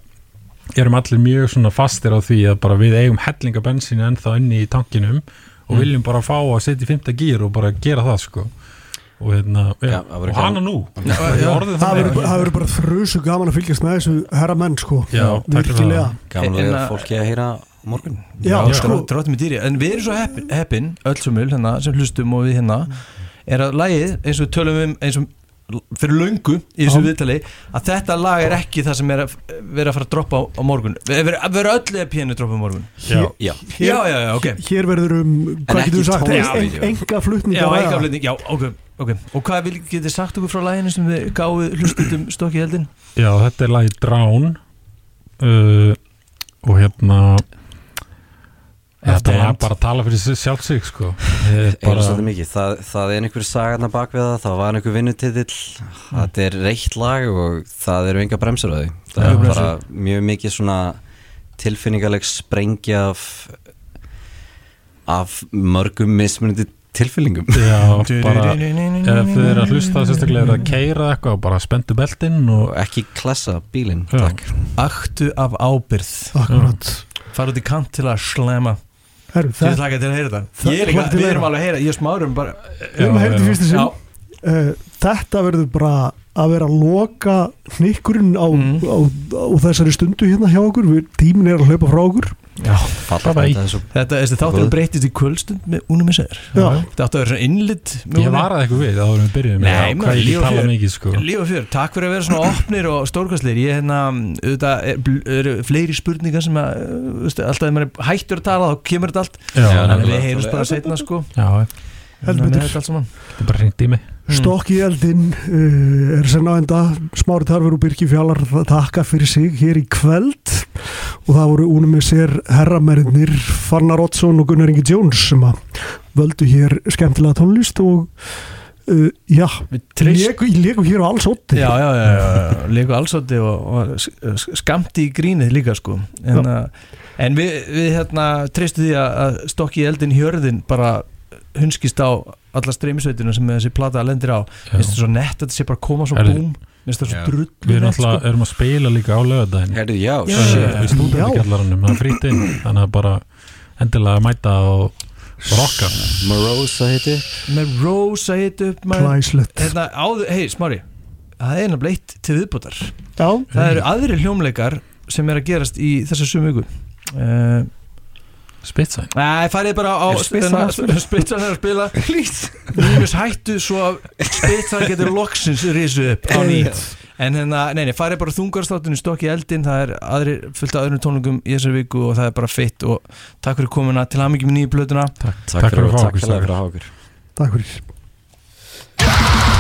erum allir mjög svona fastir á því að bara við eigum hellinga bensín ennþá inni í tankinum og
Mm.
viljum bara fá að setja í fymta gýr og bara gera það sko og, hérna, já,
Já, það verður
og hana nú
Já, já.
orðið
Það verður bara þrjusu gaman að fylgjast með þessu herra menn sko virkilega.
Gaman að
að-
fólki að heyra morgun.
Já,
Já,
sko,
dróttum í dýri. En við erum svo heppin, heppin öll sumul hérna, sem hlustum og við hérna er að lagið, eins og við tölum um eins og fyrir löngu í þessu viðtali að þetta lag er ekki það sem er að vera að fara að droppa á, á morgun. Við við erum öll eða pínu droppa á morgun.
Já,
Já,
Já, já, já, ok.
hér verður um, hvað getur við sagt. En- enga flutninga
Já, ekki aflending, já, ok, ok. Og hvað vil, getið sagt okkur frá laginu sem við gáðu hlustutum stokki heldin?
já, þetta er lagi Drown uh, og hérna þetta lag bara að tala fyrir sig sko. Er bara,
það, það er einhver sagarna bak við það það var einhver vinnutitill þetta er reitt lag og það eru enga bremsur á því. Það er bara mjög mikið svona tilfinningaleg sprengja af af mörgum mismunandi tilfinningum.
Já, bara ef þið eru að hlusta sérstaklega er að keira eitthvað bara spendu beltinn og
og ekki klessa bílinn,
Aktu af ábyrð
Akkurat.
Fara út í kant til að slema
Herru,
Þið
þetta
hlaka til að heyra þetta.
Það-
Ég er líka,
hlakka til að
við erum alveg að heyra Ég smárum bara
Við erum að heyra þetta í fyrsta sinn.
Já,
uh, Þetta verður bara að vera að loka hnikkurinn á,
Mm.
á, á þessari stundu hérna hjá okkur. Við, Tímin er að hlaupa frá okkur
já
þetta er
þáttur breytist í kvöldstund með unum með sér.
Já.
Þetta átti að vera svona innlit
ég varaði eitthvað við áður en við byrjuðum
Nei,
Já,
maður,
hvað ég tala mikið sko.
Líf og fjör, takk fyrir að vera svona opnir og stórkastlir Ég hérna, auðvitað er, eru fleiri spurningar sem að uh, veistu, Alltaf ef maður er hættur að tala þá kemur þetta allt. En
nefnilega.
við heyrjumst bara setna sko.
Já,
Heldur
Með
betur.
þetta allt saman.
Þetta er bara hringt í
eldin uh, er senn á enda. Smári Tarfur og Birki Fjallar takka fyrir sig hér í kveld og það voru únum með sér herramerinnir Fannar Oddsson og Gunnar Ingi Jones sem að völdu hér skemmtilega tónlist og uh, já, léku hér á alls ótti
Já, já, já, já, leiku allsótti og, og skamti í grínið líka sko. En, uh, en við, við hérna treystu því að, að stokki eldin hjörðin bara hunskist á alla streymisveitinu sem þessi plata lendir á. Minnst það svo nett að þetta sé bara koma svo
Herðu,
búm Minnst það svo drullu
við erum
nett, sko.
alltaf erum að spila líka á lögadaginn
Herðu, já,
Já.
shit.
í stúdendakjallaranum, það er frýtt inn þannig að bara endilega mæta og rocka
Morosa heiti
Með Rose að hita upp maður.
Klæslegt.
Hérna hei smári Það er nefnilega eitt til viðbútar
Já,
Það eru aðrir hljómleikar sem er að gerast í þessa sömu viku. Uh,
spitsæn
Nei, farið bara á
Er Spitsan að spila?
Spitsan er að Mínus hættu svo að Spitsan getur loksins risu upp á ný En hérna, nei, nei, farið bara þungarstáttunni stokk í eldin Það er aðri, fullt af öðrum tónlingum í þessari viku og það er bara fitt og takk fyrir komuna til hamingjum í nýju blötuna
takk,
Takk fyrir
að
takk
okkur, strákar.
fyrir að hafa okkur.
Takk fyrir